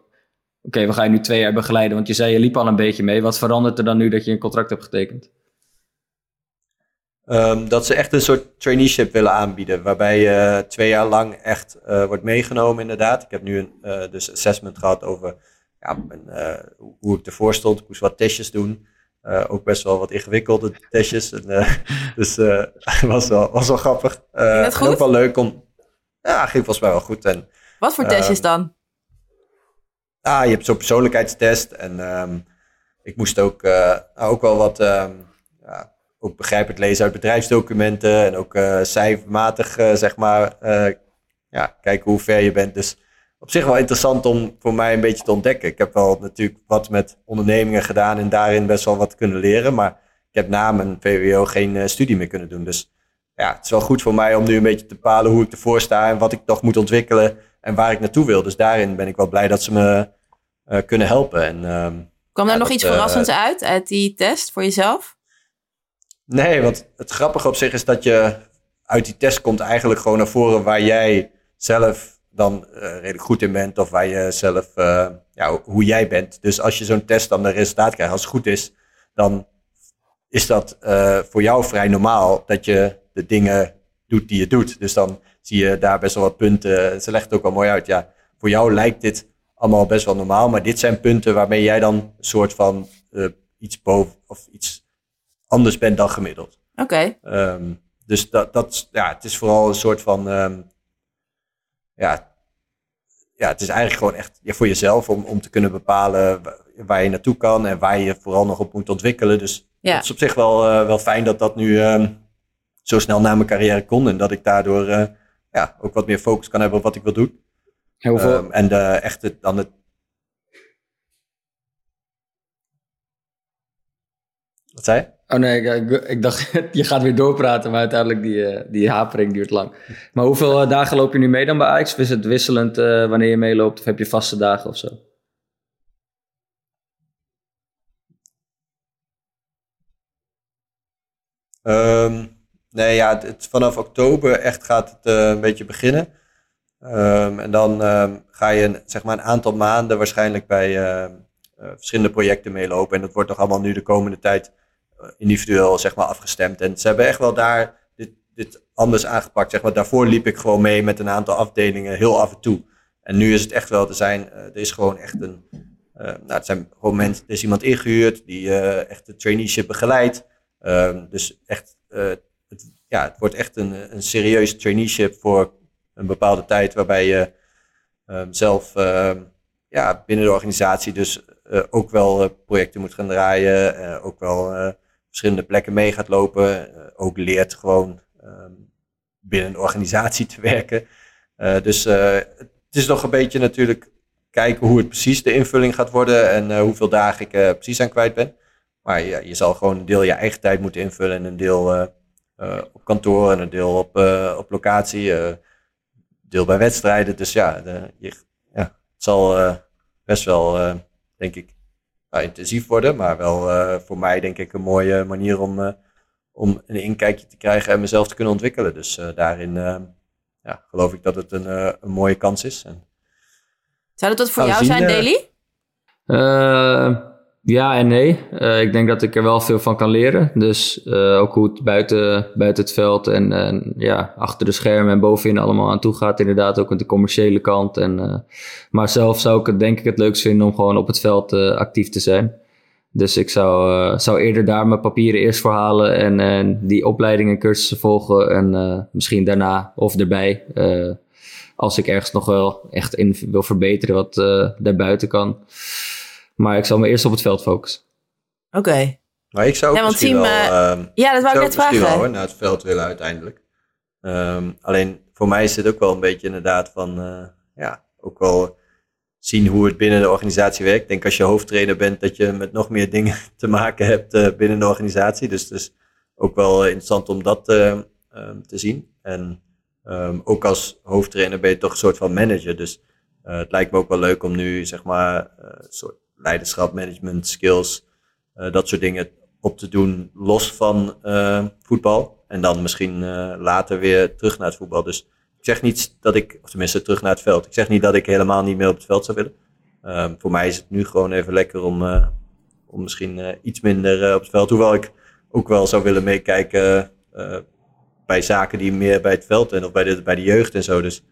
okay, we gaan je nu twee jaar begeleiden. Want je zei je liep al een beetje mee. Wat verandert er dan nu dat je een contract hebt getekend? Ehm, dat ze echt een soort traineeship willen aanbieden, waarbij je twee jaar lang echt uh, wordt meegenomen inderdaad. Ik heb nu een uh, dus assessment gehad over ja, hoe ik ervoor stond. Ik moest wat testjes doen. ook best wel wat ingewikkelde testjes. En, dus het was, wel, was wel grappig. het goed? ook wel leuk om... Ja, ging volgens mij wel goed. En, wat voor testjes dan? Ah, je hebt zo'n persoonlijkheidstest. En um, ik moest ook, ook wel wat... Um, ja, ook begrijpend lezen uit bedrijfsdocumenten en ook uh, cijfermatig, uh, zeg maar, uh, ja, kijken hoe ver je bent. Dus op zich wel interessant om voor mij een beetje te ontdekken. Ik heb wel natuurlijk wat met ondernemingen gedaan en daarin best wel wat kunnen leren, maar ik heb na mijn VWO geen studie meer kunnen doen. Dus ja, het is wel goed voor mij om nu een beetje te bepalen hoe ik ervoor sta en wat ik nog moet ontwikkelen en waar ik naartoe wil. Dus daarin ben ik wel blij dat ze me kunnen helpen. En, um, Kwam daar nog iets verrassends uit, uit die test voor jezelf? Nee, want het grappige op zich is dat je uit die test komt eigenlijk gewoon naar voren waar jij zelf dan uh, redelijk goed in bent of waar je zelf, uh, ja, hoe jij bent. Dus als je zo'n test dan de resultaat krijgt, als het goed is, dan is dat uh, voor jou vrij normaal dat je de dingen doet die je doet. Dus dan zie je daar best wel wat punten. Ze legt het ook wel mooi uit. Ja, voor jou lijkt dit allemaal best wel normaal, maar dit zijn punten waarmee jij dan een soort van iets boven of iets anders bent dan gemiddeld. Oké. Okay. Um, dus dat, dat, ja, het is vooral een soort van, um, ja, ja, het is eigenlijk gewoon echt ja, voor jezelf om, om te kunnen bepalen waar je naartoe kan en waar je vooral nog op moet ontwikkelen. Dus ja. het is op zich wel, uh, wel fijn dat dat nu um, zo snel na mijn carrière kon en dat ik daardoor uh, ja, ook wat meer focus kan hebben op wat ik wil doen. En, hoeveel... en de, echt het, dan het Wat zei je? Oh nee, ik, ik, dacht, je gaat weer doorpraten, maar uiteindelijk die, uh, die hapering duurt lang. Maar hoeveel uh, dagen loop je nu mee dan bij Ajax? Is het wisselend uh, wanneer je meeloopt? Of heb je vaste dagen of zo? Um, nee, ja, het, vanaf oktober echt gaat het een beetje beginnen. Um, en dan um, ga je zeg maar een aantal maanden waarschijnlijk bij verschillende projecten meelopen. En dat wordt nog allemaal nu de komende tijd individueel zeg maar, afgestemd. En ze hebben echt wel daar dit, dit anders aangepakt. Zeg maar. Daarvoor liep ik gewoon mee met een aantal afdelingen heel af en toe. En nu is het echt wel, er, zijn, uh, er is gewoon echt een. Uh, nou, het zijn gewoon mensen, er is iemand ingehuurd die echt de traineeship begeleidt. Ehm, dus echt, het, ja, het wordt echt een, een serieus traineeship voor een bepaalde tijd, waarbij je um, zelf ehm, ja, binnen de organisatie dus ook wel projecten moet gaan draaien, ook wel verschillende plekken mee gaat lopen. Uh, ook leert gewoon um, binnen een organisatie te werken. Uh, dus uh, het is nog een beetje natuurlijk kijken hoe het precies de invulling gaat worden en hoeveel dagen ik precies aan kwijt ben. Maar ja, je zal gewoon een deel je eigen tijd moeten invullen en een deel op kantoor en een deel op, op locatie, deel bij wedstrijden. Dus ja, de, je, ja het zal best wel, denk ik, nou, intensief worden, maar wel uh, voor mij denk ik een mooie manier om, uh, om een inkijkje te krijgen en mezelf te kunnen ontwikkelen. Dus uh, daarin ja, geloof ik dat het een, een mooie kans is. En, Zou dat wat voor jou zien, zijn, Daily? Ja en nee. Uh, ik denk dat ik er wel veel van kan leren. Dus uh, ook hoe het buiten, buiten het veld en, ja, achter de schermen en bovenin allemaal aan toe gaat. Inderdaad, ook met de commerciële kant. En, uh, maar zelf zou ik het denk ik het leukst vinden om gewoon op het veld actief te zijn. Dus ik zou, zou eerder daar mijn papieren eerst voor halen en, en die opleidingen en cursussen volgen. En misschien daarna of erbij, als ik ergens nog wel echt in wil verbeteren wat daarbuiten kan. Maar ik zal me eerst op het veld focussen. Oké. Okay. Maar ik zou ook ja, misschien team, wel... Uh, ja, dat wou ik net vragen. Wel, naar het veld willen uiteindelijk. Um, alleen voor mij is het ook wel een beetje inderdaad van... Uh, ja, ook wel zien hoe het binnen de organisatie werkt. Ik denk als je hoofdtrainer bent dat je met nog meer dingen te maken hebt uh, binnen de organisatie. Dus het is ook wel interessant om dat um, te zien. En um, ook als hoofdtrainer ben je toch een soort van manager. Dus het lijkt me ook wel leuk om nu zeg maar soort leiderschap, management, skills, uh, dat soort dingen op te doen los van uh, voetbal. En dan misschien uh, later weer terug naar het voetbal. Dus ik zeg niet dat ik, of tenminste terug naar het veld. Ik zeg niet dat ik helemaal niet meer op het veld zou willen. Uh, voor mij is het nu gewoon even lekker om, om misschien iets minder op het veld. Hoewel ik ook wel zou willen meekijken bij zaken die meer bij het veld en of bij de, bij de jeugd en zo. Dus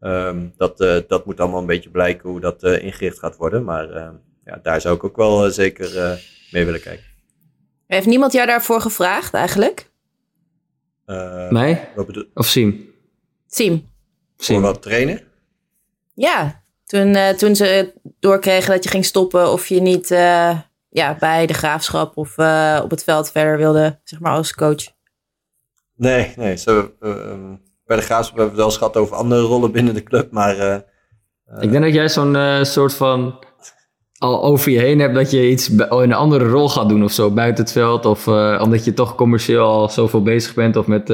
ehm, dat, dat moet allemaal een beetje blijken hoe dat ingericht gaat worden. Maar ehm, ja, daar zou ik ook wel zeker mee willen kijken. Heeft niemand jou daarvoor gevraagd eigenlijk? Mij? Of Siem? Siem. Voor wat trainen? Ja, toen, uh, toen ze doorkregen dat je ging stoppen of je niet uh, ja, bij de graafschap of uh, op het veld verder wilde, zeg maar als coach. Nee, nee. Zo, um, bij de graafschap hebben we het wel eens gehad over andere rollen binnen de club, maar... Ik denk dat jij zo'n soort van al over je heen hebt dat je iets in een andere rol gaat doen of zo buiten het veld. Of omdat je toch commercieel al zoveel bezig bent of met...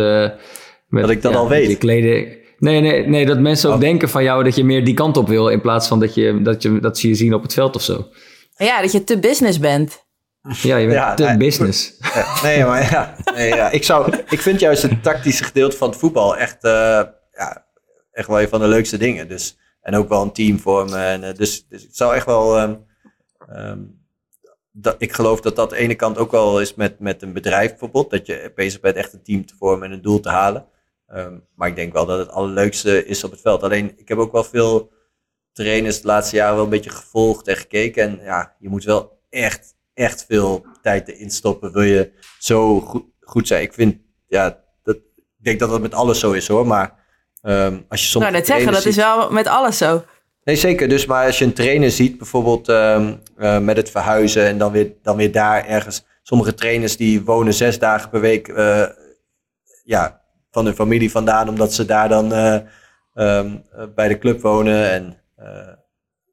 met dat ik dat al weet. Je kleding. Nee, nee, nee, dat mensen ook oh. denken van jou dat je meer die kant op wil. In plaats van dat, je, dat, je, dat ze je zien op het veld of zo. Ja, dat je te business bent. Ja, je bent te business. nee, maar ja, nee, ja. Ik, zou, ik vind juist het tactische gedeelte van het voetbal echt, uh, ja, echt wel een van de leukste dingen. Dus, en ook wel een team vormen. En, uh, dus, dus het zou echt wel. Um, um, dat, ik geloof dat dat de ene kant ook wel is met, met een bedrijf bijvoorbeeld. Dat je bezig bent echt een team te vormen en een doel te halen. Um, maar ik denk wel dat het allerleukste is op het veld. Alleen, ik heb ook wel veel trainers de laatste jaren wel een beetje gevolgd en gekeken. En ja, je moet wel echt, echt veel tijd erin stoppen. Wil je zo goed, goed zijn? Ik vind, ja, dat, ik denk dat dat met alles zo is hoor. Maar um, als je soms. Nou, net zeggen, dat is wel met alles zo. Nee, zeker. Dus maar als je een trainer ziet, bijvoorbeeld um, uh, met het verhuizen en dan weer, dan weer daar ergens. Sommige trainers die wonen zes dagen per week. Uh, ja, van hun familie vandaan, omdat ze daar dan uh, um, bij de club wonen. En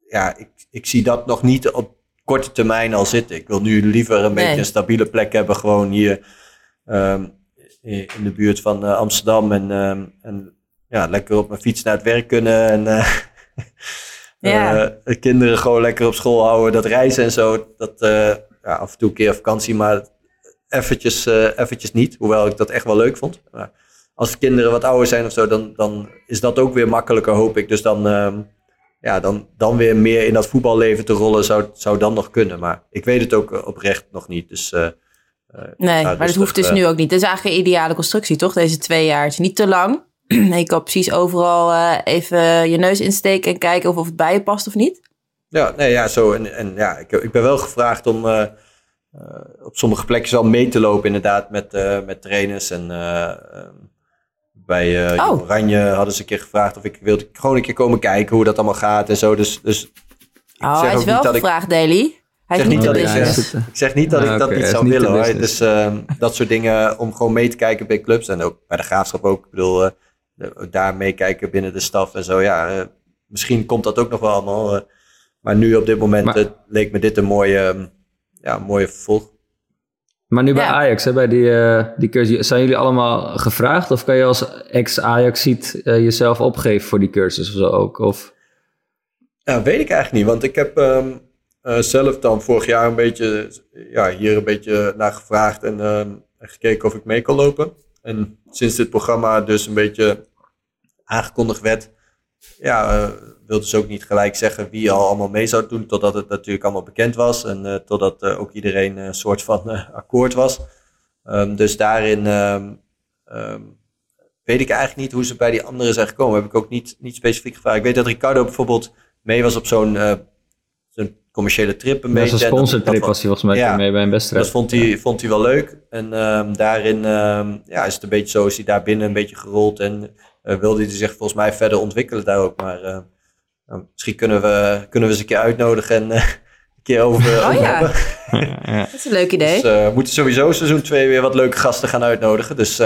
ja, ik, ik zie dat nog niet op korte termijn al zitten. Ik wil nu liever een beetje een stabiele plek hebben, gewoon hier um, in de buurt van Amsterdam. En, en ja, lekker op mijn fiets naar het werk kunnen. En ja. kinderen gewoon lekker op school houden. Dat reizen en zo, dat ja, af en toe een keer vakantie, maar eventjes, eventjes niet. Hoewel ik dat echt wel leuk vond. Maar, als kinderen wat ouder zijn of zo, dan, dan is dat ook weer makkelijker, hoop ik. Dus dan, uh, ja, dan, dan weer meer in dat voetballeven te rollen zou, zou dan nog kunnen. Maar ik weet het ook oprecht nog niet. Dus, nee, maar dat hoeft dus nu ook niet. Het is eigenlijk een ideale constructie, toch? Deze twee jaar. Het is niet te lang. je kan precies overal even je neus insteken en kijken of, of het bij je past of niet. Ja, nee, ja, zo. En, en ja, ik, ik ben wel gevraagd om op sommige plekken wel mee te lopen, inderdaad, met, met trainers en ehm, bij uh, oh. Oranje hadden ze een keer gevraagd of ik wilde gewoon een keer komen kijken hoe dat allemaal gaat en zo. Dus, dus oh, hij is wel gevraagd, Daily. Hij zeg niet dat ik, ik zeg niet dat ik dat niet zou willen hoor. Dus uh, dat soort dingen om gewoon mee te kijken bij clubs en ook bij de graafschap ook. Ik bedoel, uh, daar meekijken binnen de staf en zo. Ja, uh, misschien komt dat ook nog wel allemaal. maar nu op dit moment maar, leek me dit een mooie, ja, mooie vervolg. Maar nu bij Ajax, hè, bij die, uh, die cursus, zijn jullie allemaal gevraagd? Of kan je als ex-Ajax-ziet uh, jezelf opgeven voor die cursus of zo ook? Of? Ja, weet ik eigenlijk niet. Want ik heb um, uh, zelf dan vorig jaar een beetje, ja, hier een beetje naar gevraagd en um, gekeken of ik mee kon lopen. En sinds dit programma dus een beetje aangekondigd werd, ja, wilde ze ook niet gelijk zeggen wie al allemaal mee zou doen, totdat het natuurlijk allemaal bekend was en uh, totdat uh, ook iedereen een soort van uh, akkoord was. Um, dus daarin um, um, weet ik eigenlijk niet hoe ze bij die anderen zijn gekomen. Heb ik ook niet, niet specifiek gevraagd. Ik weet dat Ricardo bijvoorbeeld mee was op zo'n zo'n commerciële trip een beetje. Een sponsortrip was hij volgens mij ja, mee bij een wedstrijd. Dat vond hij, ja. vond hij wel leuk. En daarin ja, is het een beetje zo, is hij daar binnen een beetje gerold en wilde hij zich volgens mij verder ontwikkelen daar ook. Maar nou, misschien kunnen we, kunnen we ze een keer uitnodigen en uh, een keer over, oh, ja. ja. Dat is een leuk idee. Dus, we moeten sowieso seizoen 2 weer wat leuke gasten gaan uitnodigen. Dus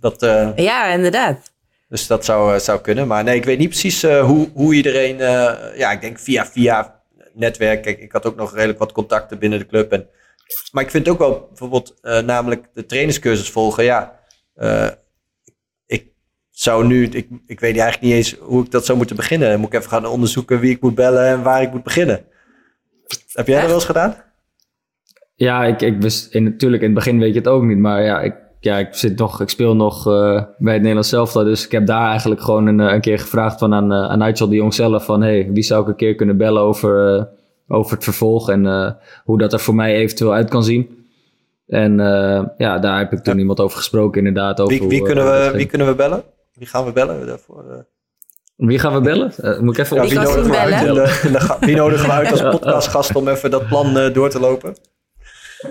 dat... ja, inderdaad. Dus dat zou, zou kunnen. Maar nee, ik weet niet precies hoe, hoe iedereen... ja, ik denk via, via netwerk. Kijk, ik had ook nog redelijk wat contacten binnen de club. En, maar ik vind ook wel bijvoorbeeld namelijk de trainerscursus volgen. Ja, zou nu, ik, ik weet eigenlijk niet eens hoe ik dat zou moeten beginnen. Dan moet ik even gaan onderzoeken wie ik moet bellen en waar ik moet beginnen. Heb jij dat wel eens gedaan? Ja, ik, ik wist in, natuurlijk in het begin weet je het ook niet. Maar ja, ik, ja, ik, zit nog, ik speel nog uh, bij het Nederlands Zelftal. Dus ik heb daar eigenlijk gewoon een, eh, een keer gevraagd van aan, uh, aan Nigel de Jong zelf. Van hey, wie zou ik een keer kunnen bellen over, over het vervolg en hoe dat er voor mij eventueel uit kan zien. En ja, daar heb ik toen iemand over gesproken inderdaad. Over wie, wie, kunnen we, wie kunnen we bellen? Wie gaan we bellen daarvoor? Uh... Wie gaan we bellen? Uh, moet ik even ja, op wie, nodigen we uit de, wie nodigen we uit als podcastgast om even dat plan door te lopen?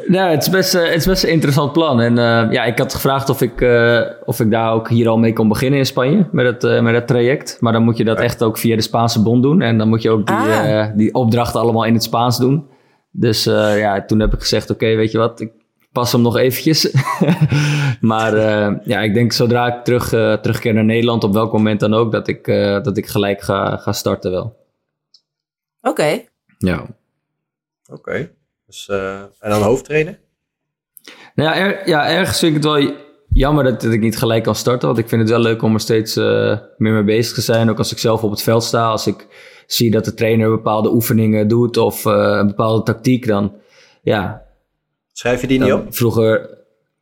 Nou, het is best, uh, het is best een interessant plan. En uh, ja, ik had gevraagd of ik, uh, of ik daar ook hier al mee kon beginnen in Spanje met het, met het traject. Maar dan moet je dat echt ook via de Spaanse bond doen. En dan moet je ook die, ah. die opdrachten allemaal in het Spaans doen. Dus ja, toen heb ik gezegd, oké, okay, weet je wat, ik pas hem nog eventjes. maar ja, ik denk zodra ik terug, terugkeer naar Nederland, op welk moment dan ook, dat ik, dat ik gelijk ga, ga starten wel. Oké. Okay. Ja. Oké. Okay. Dus, uh, en dan hoofdtrainer? Nou ja, er, ja, ergens vind ik het wel jammer dat, dat, ik niet gelijk kan starten. Want ik vind het wel leuk om er steeds uh, meer mee bezig te zijn. Ook als ik zelf op het veld sta. Als ik zie dat de trainer bepaalde oefeningen doet of uh, een bepaalde tactiek, dan ja. Schrijf je die niet op? Vroeger.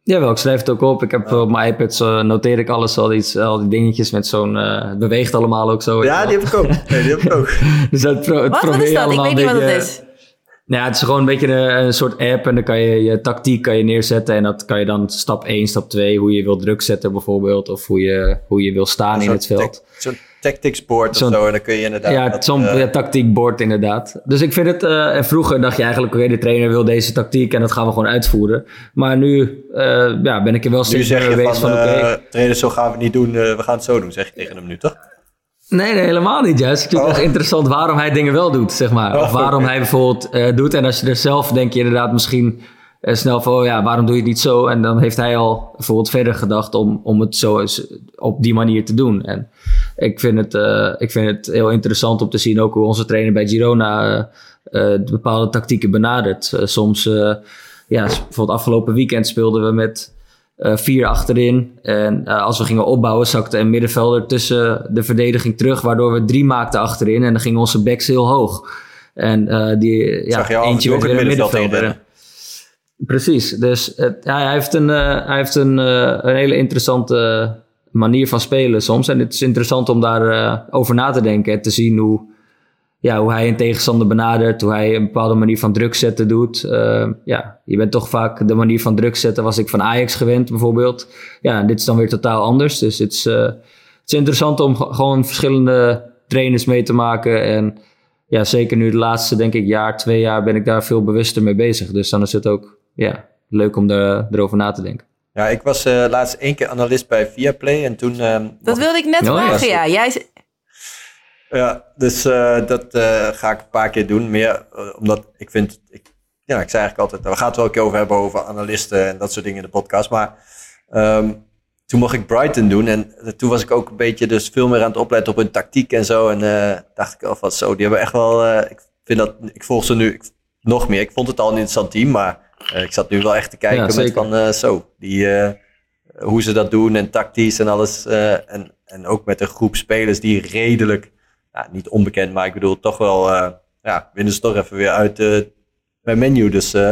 Jawel, ik schrijf het ook op. Ik heb oh. op mijn iPad noteer ik alles, al die, al die dingetjes met zo'n... het beweegt allemaal ook zo. Ja, die heb ik ook. Nee, die heb ik ook. dus dat pro, het wat, wat is dat? Ik weet niet wat het is. Nou ja, het is gewoon een beetje een, een, soort app en dan kan je je tactiek kan je neerzetten en dat kan je dan stap 1, stap 2, hoe je wil druk zetten bijvoorbeeld of hoe je, hoe je wil staan in het veld. Zo'n tactics board of zo en dan kun je inderdaad... Ja, zo'n uh, ja, tactiek board inderdaad. Dus ik vind het, uh, en vroeger dacht je eigenlijk, oké, de trainer wil deze tactiek en dat gaan we gewoon uitvoeren. Maar nu uh, ja, ben ik er wel steeds meer bezig van, van oké... Okay, trainer, zo gaan we het niet doen, we gaan het zo doen, zeg je tegen hem nu, toch? Nee, nee, helemaal niet juist. Ik vind het oh. echt interessant waarom hij dingen wel doet, zeg maar. of oh, waarom hij bijvoorbeeld uh, doet. En als je er zelf denk je inderdaad misschien uh, snel van... Oh ja, waarom doe je het niet zo? En dan heeft hij al bijvoorbeeld verder gedacht om, om het zo op die manier te doen. En ik vind, het, uh, ik vind het heel interessant om te zien ook hoe onze trainer bij Girona... bepaalde tactieken benadert. soms, ja, bijvoorbeeld afgelopen weekend speelden we met uh, vier achterin. En uh, als we gingen opbouwen, zakte een middenvelder tussen de verdediging terug, waardoor we drie maakten achterin. En dan gingen onze backs heel hoog. En uh, die, ja, eentje werd weer een middenvelder. Precies, dus ja, hij heeft een, hij heeft een, een hele interessante manier van spelen soms. En het is interessant om daar over na te denken en te zien hoe, ja, hoe hij een tegenstander benadert, hoe hij een bepaalde manier van druk zetten doet. Uh, ja, je bent toch vaak de manier van druk zetten was ik van Ajax gewend bijvoorbeeld. Ja, dit is dan weer totaal anders. Dus het is, uh, het is interessant om gewoon verschillende trainers mee te maken. En ja, zeker nu de laatste, denk ik, jaar, twee jaar ben ik daar veel bewuster mee bezig. Dus dan is het ook ja, leuk om er, erover na te denken. Ja, ik was uh, laatst één keer analist bij Viaplay en toen... dat wilde ik net oh, vragen, ja. Jij, ja, dus uh, dat uh, ga ik een paar keer doen. Meer uh, omdat ik vind, ik, ja, ik zei eigenlijk altijd, we gaan het wel een keer over hebben over analisten en dat soort dingen in de podcast. Maar um, toen mocht ik Brighton doen en toen was ik ook een beetje dus veel meer aan het opletten op hun tactiek en zo. En dacht ik al van zo, die hebben echt wel, ik vind dat, ik volg ze nu ik, nog meer. Ik vond het al een interessant team, maar ik zat nu wel echt te kijken ja, met van zo, die, hoe ze dat doen en tactisch en alles. en, en ook met een groep spelers die redelijk niet onbekend, maar ik bedoel toch wel, uh, ja, winnen ze toch even weer uit uh, bij menu. Dus uh,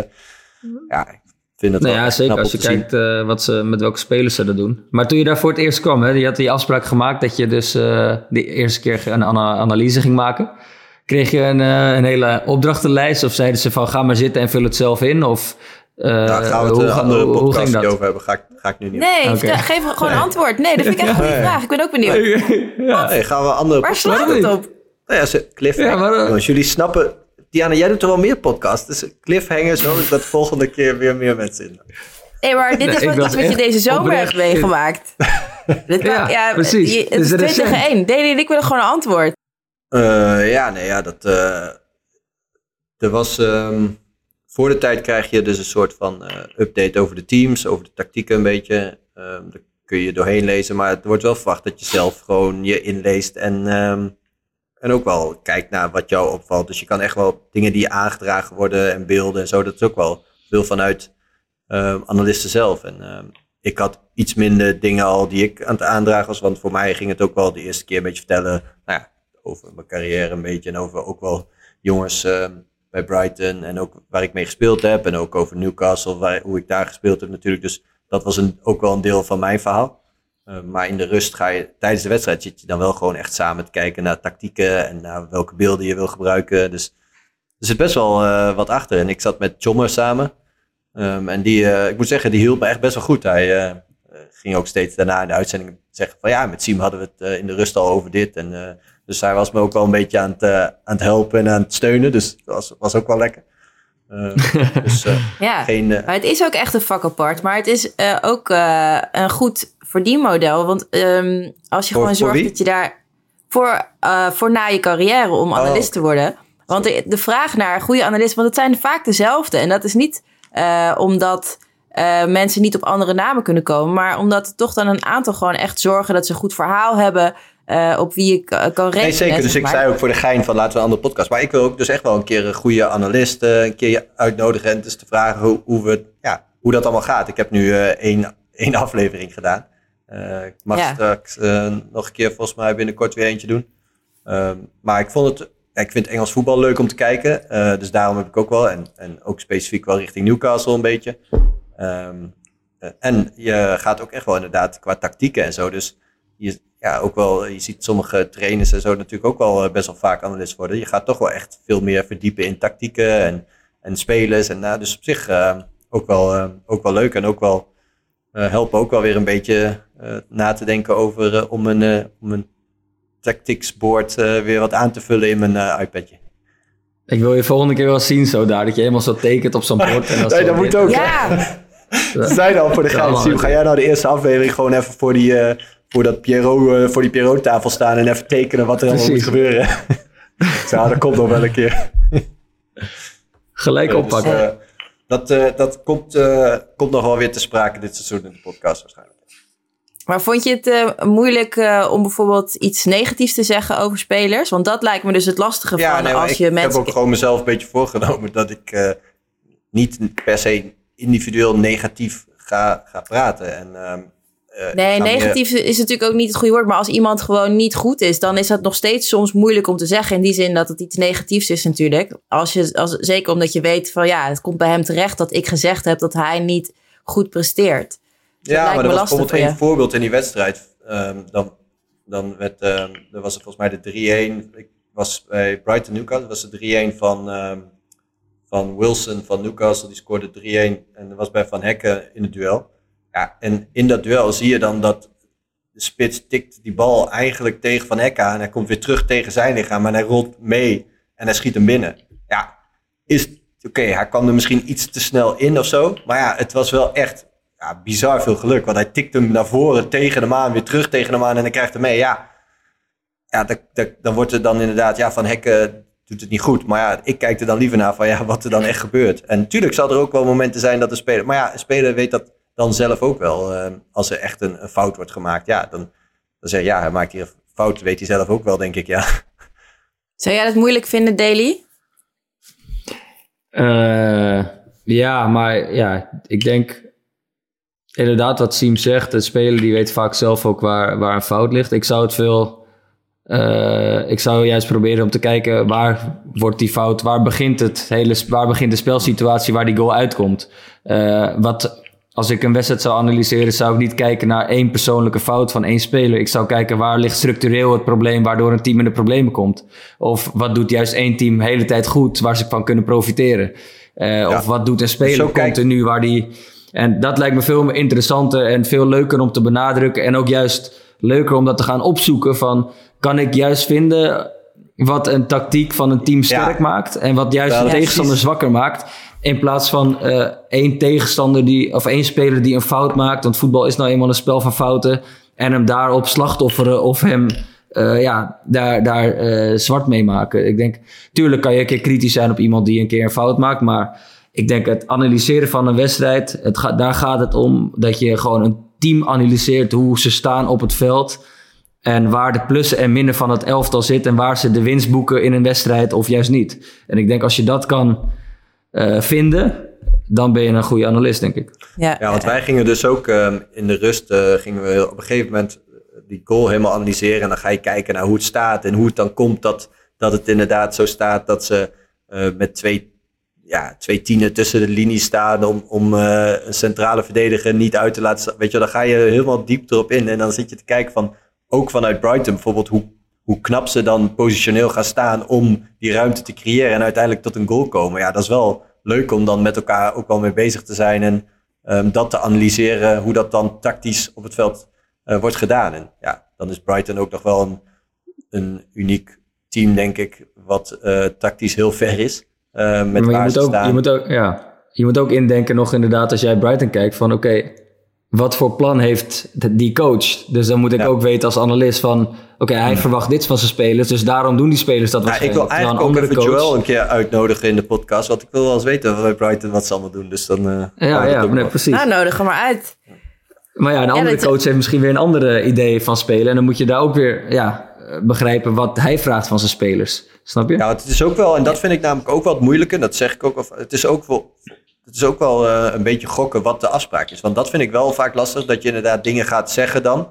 ja, ik vind het nou wel ja, zeker als je kijkt wat ze, met welke spelers ze dat doen. Maar toen je daar voor het eerst kwam, hè, je had die afspraak gemaakt dat je dus de eerste keer een analyse ging maken. Kreeg je een, een hele opdrachtenlijst of zeiden ze van ga maar zitten en vul het zelf in? Of uh, nou, gaan we het hoe, een andere hoe, podcast hoe over hebben. Ga ik, ga ik nu niet Nee, okay. geef gewoon een antwoord. Nee, dat vind ik echt een goede vraag. Ik ben ook benieuwd. Ja. Nee, gaan we andere Waar slaat het op? Nou ja, cliffhanger. Ja, jullie snappen... Diana, jij doet toch wel meer podcasts? Dus cliffhangers, zodat dat volgende keer weer meer mensen in. Nee, maar dit is wat, iets wat je deze zomer hebt meegemaakt. dit ja, ja, precies. Je, het is 2 tegen 1. Deli en ik willen gewoon een antwoord. Uh, ja, nee, ja, dat... Uh, er was... Um, voor de tijd krijg je dus een soort van uh, update over de teams, over de tactieken een beetje. Um, daar kun je doorheen lezen, maar het wordt wel verwacht dat je zelf gewoon je inleest en, um, en ook wel kijkt naar wat jou opvalt. Dus je kan echt wel dingen die aangedragen worden en beelden en zo, dat is ook wel veel vanuit um, analisten zelf. En ik had iets minder dingen al die ik aan het aandragen was, want voor mij ging het ook wel de eerste keer een beetje vertellen nou ja, over mijn carrière een beetje en over ook wel jongens bij Brighton en ook waar ik mee gespeeld heb. En ook over Newcastle, waar, hoe ik daar gespeeld heb natuurlijk. Dus dat was een, ook wel een deel van mijn verhaal. Uh, maar in de rust ga je, tijdens de wedstrijd zit je dan wel gewoon echt samen te kijken naar tactieken en naar welke beelden je wil gebruiken. Dus er zit best wel uh, wat achter. En ik zat met Chommer samen. Ehm, en die, eh, ik moet zeggen, die hielp me echt best wel goed. Hij eh, ging ook steeds daarna in de uitzending zeggen van ja, met Siem hadden we het in de rust al over dit. En, dus hij was me ook wel een beetje aan het, aan het helpen en aan het steunen. Dus dat was, was ook wel lekker. Ehm, dus, ja, geen, maar het is ook echt een vak apart. Maar het is ook een goed verdienmodel. Want um, als je gewoon zorgt dat je daar voor, voor na je carrière om oh, analist te worden want de, de vraag naar goede analisten, want het zijn vaak dezelfde. En dat is niet uh, omdat uh, mensen niet op andere namen kunnen komen, maar omdat toch dan een aantal gewoon echt zorgen dat ze een goed verhaal hebben. Uh, op wie ik kan rekenen. Nee, zeker. Dus ik zei ook voor de gein van laten we een andere podcast. Maar ik wil ook dus echt wel een keer een goede analist een keer uitnodigen. En dus te vragen hoe, hoe, we, ja, hoe dat allemaal gaat. Ik heb nu uh, één, één aflevering gedaan. Ik mag ja. straks nog een keer volgens mij binnenkort weer eentje doen. Ehm, maar ik vond het ik vind Engels voetbal leuk om te kijken. Dus daarom heb ik ook wel. En, en ook specifiek wel richting Newcastle een beetje. Um, uh, en je gaat ook echt wel inderdaad qua tactieken en zo. Dus je, ja, ook wel, je ziet sommige trainers en zo natuurlijk ook wel best wel vaak analist worden. Je gaat toch wel echt veel meer verdiepen in tactieken en, en spelers. En, nou, dus op zich uh, ook, wel, ook wel leuk. En ook wel helpen ook wel weer een beetje na te denken over om een, om een tactics board uh, weer wat aan te vullen in mijn uh, iPadje. Ik wil je volgende keer wel zien zo daar, dat je helemaal zo tekent op zo'n bord. En nee, dat moet ook. Ja. Zeiden al voor de gein, ga jij nou de eerste aflevering gewoon even voor die, voor dat Pierrot, voor die Pierrot tafel staan en even tekenen wat er allemaal moet gebeuren. Zo, dat komt nog wel een keer. Gelijk dus, oppakken. Dus, dat dat komt, komt nog wel weer te sprake dit seizoen in de podcast waarschijnlijk. Maar vond je het uh, moeilijk uh, om bijvoorbeeld iets negatiefs te zeggen over spelers? Want dat lijkt me dus het lastige ja, van nee, als ik je mensen... Ik heb ook gewoon mezelf een beetje voorgenomen dat ik uh, niet per se individueel negatief ga, ga praten. En, ehm, nee, negatief is natuurlijk ook niet het goede woord. Maar als iemand gewoon niet goed is, dan is dat nog steeds soms moeilijk om te zeggen. In die zin dat het iets negatiefs is natuurlijk. Als je, als, zeker omdat je weet van ja, het komt bij hem terecht dat ik gezegd heb dat hij niet goed presteert ja, maar er was bijvoorbeeld één voorbeeld in die wedstrijd. Um, dan, dan werd, um, er was volgens mij de 3-1. Ik was bij Brighton Newcastle, was de 3-1 van, um, van Wilson van Newcastle. Die scoorde 3-1 en dat was bij Van Hekken in het duel. Ja, en in dat duel zie je dan dat de spits tikt die bal eigenlijk tegen Van Hekken aan. Hij komt weer terug tegen zijn lichaam en hij rolt mee en hij schiet hem binnen. Ja, is oké, hij kwam er misschien iets te snel in of zo. Maar ja, het was wel echt ja, bizar veel geluk. Want hij tikt hem naar voren tegen de maan, weer terug tegen de maan en dan krijgt hem mee. Ja, ja dan wordt het dan inderdaad, ja, Van Hekken doet het niet goed. Maar ja, ik kijk er dan liever naar van ja, wat er dan echt gebeurt. En natuurlijk zal er ook wel momenten zijn dat de speler... Maar ja, een speler weet dat dan zelf ook wel. Uh, als er echt een, een, fout wordt gemaakt, ja, dan, dan zeg je ja, hij maakt hier een fout. Weet hij zelf ook wel, denk ik, ja. Zou jij dat moeilijk vinden, Daily? Uh, ja, maar ja, ik denk inderdaad, wat Siem zegt, de speler die weet vaak zelf ook waar, waar een fout ligt. Ik zou het veel. Uh, ik zou juist proberen om te kijken waar wordt die fout, waar begint het hele, waar begint de spelsituatie waar die goal uitkomt. Uh, wat, als ik een wedstrijd zou analyseren, zou ik niet kijken naar één persoonlijke fout van één speler. Ik zou kijken waar ligt structureel het probleem waardoor een team in de problemen komt. Of wat doet juist één team de hele tijd goed waar ze van kunnen profiteren. Uh, ja. Of wat doet een speler continu waar die en dat lijkt me veel interessanter en veel leuker om te benadrukken. En ook juist leuker om dat te gaan opzoeken van... kan ik juist vinden wat een tactiek van een team sterk maakt... en wat juist een tegenstander zwakker maakt... In plaats van uh, één tegenstander die, of één speler die een fout maakt. Want voetbal is nou eenmaal een spel van fouten. En hem daarop slachtofferen of hem uh, ja, daar, daar uh, zwart mee maken. Ik denk, tuurlijk kan je een keer kritisch zijn op iemand die een keer een fout maakt. Maar ik denk het analyseren van een wedstrijd, het gaat, daar gaat het om dat je gewoon een team analyseert hoe ze staan op het veld. En waar de plussen en minnen van het elftal zit en waar ze de winst boeken in een wedstrijd of juist niet. En ik denk als je dat kan uh, vinden, dan ben je een goede analist, denk ik. Ja, ja want wij gingen dus ook uh, in de rust, uh, gingen we op een gegeven moment die goal helemaal analyseren. En dan ga je kijken naar hoe het staat en hoe het dan komt dat, dat het inderdaad zo staat dat ze met twee ja, twee tienen tussen de linies staan om, om uh, een centrale verdediger niet uit te laten staan. Weet je, dan ga je helemaal diep erop in. En dan zit je te kijken van, ook vanuit Brighton bijvoorbeeld, hoe, hoe knap ze dan positioneel gaan staan om die ruimte te creëren en uiteindelijk tot een goal komen. Ja, dat is wel leuk om dan met elkaar ook wel mee bezig te zijn en ehm, dat te analyseren, hoe dat dan tactisch op het veld eh, wordt gedaan. En ja, dan is Brighton ook nog wel een, een uniek team, denk ik, wat eh, tactisch heel ver is. Uh, met maar je moet, ook, je, moet ook, ja, je moet ook indenken nog inderdaad als jij Brighton kijkt van oké, wat voor plan heeft die coach? Dus dan moet ik ook weten als analist van oké, hij verwacht dit van zijn spelers, dus daarom doen die spelers dat ja, Ik wil eigenlijk ook even coach... Joel een keer uitnodigen in de podcast, want ik wil wel eens weten bij Brighton wat ze allemaal doen. Dus dan uh, ja, ja nee, precies. Nou, nodig hem maar uit. Maar ja, een andere coach heeft misschien weer een andere idee van spelen. En dan moet je daar ook weer ja, begrijpen wat hij vraagt van zijn spelers. Snap je? Ja, het is ook wel, en dat vind ik namelijk ook wat moeilijker. Dat zeg ik ook, of, het is ook wel, het is ook wel uh, een beetje gokken wat de afspraak is. Want dat vind ik wel vaak lastig, dat je inderdaad dingen gaat zeggen dan.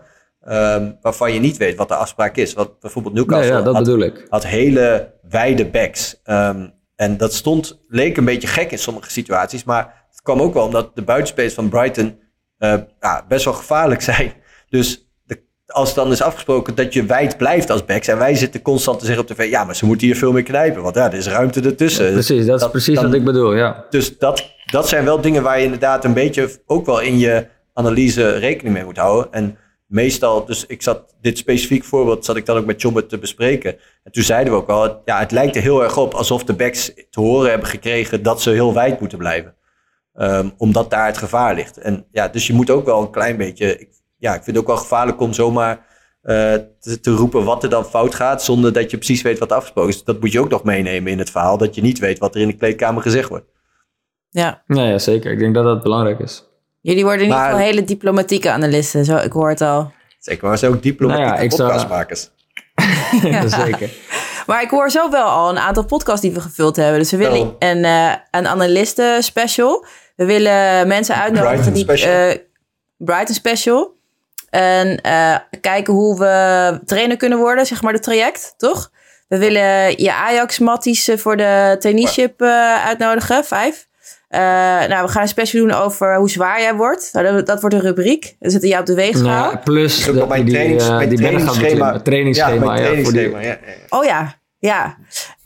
Um, waarvan je niet weet wat de afspraak is. Wat bijvoorbeeld Newcastle ja, ja, dat had, bedoel ik. had hele wijde backs. Um, en dat stond, leek een beetje gek in sommige situaties. Maar het kwam ook wel omdat de buitenspelers van Brighton uh, ja, best wel gevaarlijk zijn. Dus de, als dan is afgesproken dat je wijd blijft als backs. En wij zitten constant te zeggen op tv. Ja, maar ze moeten hier veel meer knijpen. Want ja, er is ruimte ertussen. Ja, precies, dat, is precies dan, wat ik bedoel, ja. Dus dat, dat zijn wel dingen waar je inderdaad een beetje ook wel in je analyse rekening mee moet houden. En meestal, dus ik zat dit specifiek voorbeeld, zat ik dan ook met John te bespreken. En toen zeiden we ook al, ja, het lijkt er heel erg op alsof de backs te horen hebben gekregen dat ze heel wijd moeten blijven. Um, omdat daar het gevaar ligt. En ja, dus je moet ook wel een klein beetje. Ik, ja, ik vind het ook wel gevaarlijk om zomaar uh, te, te, roepen wat er dan fout gaat. zonder dat je precies weet wat afgesproken is. Dat moet je ook nog meenemen in het verhaal. Dat je niet weet wat er in de kleedkamer gezegd wordt. Ja, ja, ja zeker. Ik denk dat dat belangrijk is. Jullie worden in ieder geval hele diplomatieke analisten. Zo, ik hoor het al. Zeker, maar ze zijn ook diplomatieke nou ja, podcastmakers. Zou... ja, zeker. Maar ik hoor zo wel al een aantal podcasts die we gevuld hebben. Dus we willen oh. een, uh, een analisten special. We willen mensen uitnodigen Brighton die... special. Uh, Brighton special. En uh, kijken hoe we trainer kunnen worden, zeg maar, de traject, toch? We willen je Ajax-matties voor de traineeship uh, uitnodigen, vijf. Uh, nou, we gaan een special doen over hoe zwaar jij wordt. Nou, dat, dat, wordt een rubriek. We zitten jou op de weegschaal. Nou, plus de, mijn die, trainings, uh, die trainingsschema. trainingsschema. Ja, trainingsschema. Ja, ja, ja, Oh ja, ja.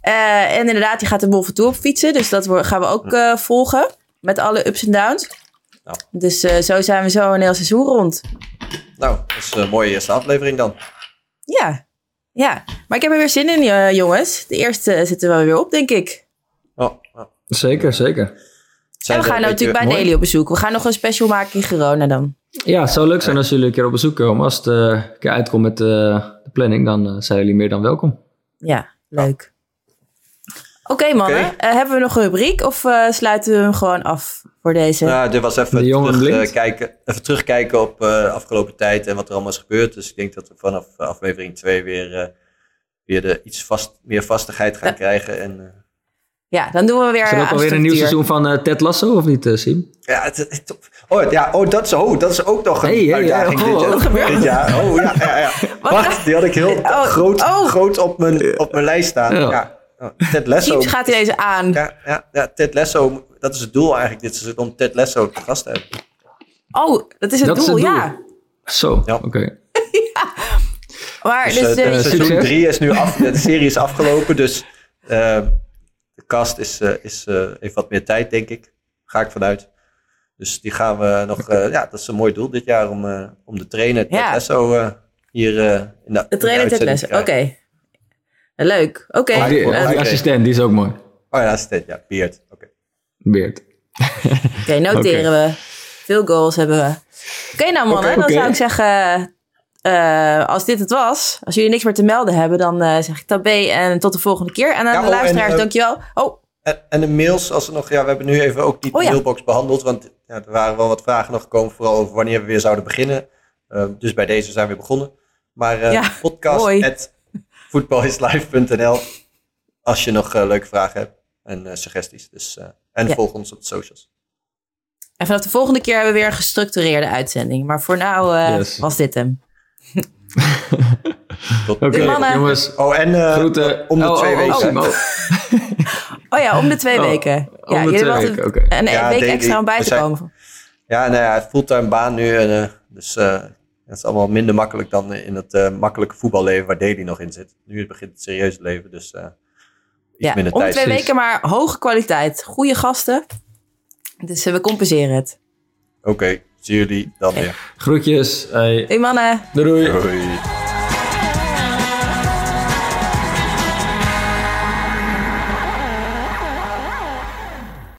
Uh, en inderdaad, die gaat de Wolf Tour op fietsen. Dus dat gaan we ook uh, volgen. Met alle ups en downs. Nou. Dus uh, zo zijn we zo een heel seizoen rond. Nou, dat is een mooie eerste aflevering dan. Ja, ja. Maar ik heb er weer zin in, jongens. De eerste zitten we weer op, denk ik. Oh, oh. Zeker, zeker. En we gaan nou natuurlijk bij Nelly op bezoek. We gaan nog een special maken in Girona dan. Ja, het zou leuk zijn als jullie een keer op bezoek komen. Als het uh, een keer uitkomt met uh, de planning, dan uh, zijn jullie meer dan welkom. Ja, leuk. Oké okay, mannen, okay. hebben we nog een rubriek of sluiten we hem gewoon af voor deze? Nou, dit was even, terug, kijken, even terugkijken op de afgelopen tijd en wat er allemaal is gebeurd. Dus ik denk dat we vanaf aflevering 2 weer, weer de iets vast, meer vastigheid gaan krijgen. En, ja, dan doen we weer. Is er ook alweer een nieuw seizoen van uh, Ted Lasso of niet, uh, Sim? Ja, het, het, oh, ja oh, dat is, oh, dat is ook nog een hey, uitdaging hey, oh, dit, jaar. dit jaar. Oh ja, ja, ja. Wacht, die had ik heel oh, groot, oh. groot op, mijn, op mijn lijst staan. Ja. ja. Oh, Ted Lasso. Teams gaat hij deze aan. Ja, ja, ja, Ted Lasso, dat is het doel eigenlijk dit seizoen, om Ted Lasso te gast te hebben. Oh, dat is het, dat doel, is het doel, ja. Zo, ja. oké. Okay. ja. Maar dus, dus, uh, uh, seizoen 3 is nu af, de serie is afgelopen, dus... Uh, de cast is, uh, is uh, heeft wat meer tijd, denk ik. Ga ik vanuit. Dus die gaan we nog. Uh, ja, dat is een mooi doel dit jaar om, om de trainer Ted ja. Lesso hier in de De trainer Ted Lesso, oké. Okay. Leuk, oké. Okay. Die, die assistent, die is ook mooi. Oh ja, assistent, ja. Beert, oké. Okay. Beert. oké, okay, noteren we. Veel goals hebben we. Oké, nou mannen, dan zou ik zeggen... Uh, als dit het was, als jullie niks meer te melden hebben, dan uh, zeg ik tabé en tot de volgende keer. En aan ja, de oh, luisteraars, en, uh, dankjewel. Oh. En, en, de mails, als er nog, ja, we hebben nu even ook die oh, ja. mailbox behandeld, want ja, er waren wel wat vragen nog gekomen, vooral over wanneer we weer zouden beginnen. dus bij deze zijn we weer begonnen. Maar ja, podcast voetbalislive.nl als je nog leuke vragen hebt en suggesties. Dus, en ja. volg ons op de socials. En vanaf de volgende keer hebben we weer een gestructureerde uitzending. Maar voor nu yes. was dit hem. Oké, okay, jongens. Oh, en uh, groeten om de oh, twee oh, weken. Oh, oh, ja, om de twee weken. Oh, ja, om de twee weken, oké. Okay. Een ja, week extra om bij te zijn, komen. Ja, nou ja, fulltime baan nu. En, uh, dus uh, het is allemaal minder makkelijk dan in het uh, makkelijke voetballeven waar Daily nog in zit. Nu begint het serieuze leven, dus iets Ja, minder om de tijd. twee precies. weken maar hoge kwaliteit. Goede gasten. Dus eh, we compenseren het. Oké, zien jullie dan weer. Groetjes. Hey. Hey mannen. Doei doei. Doei.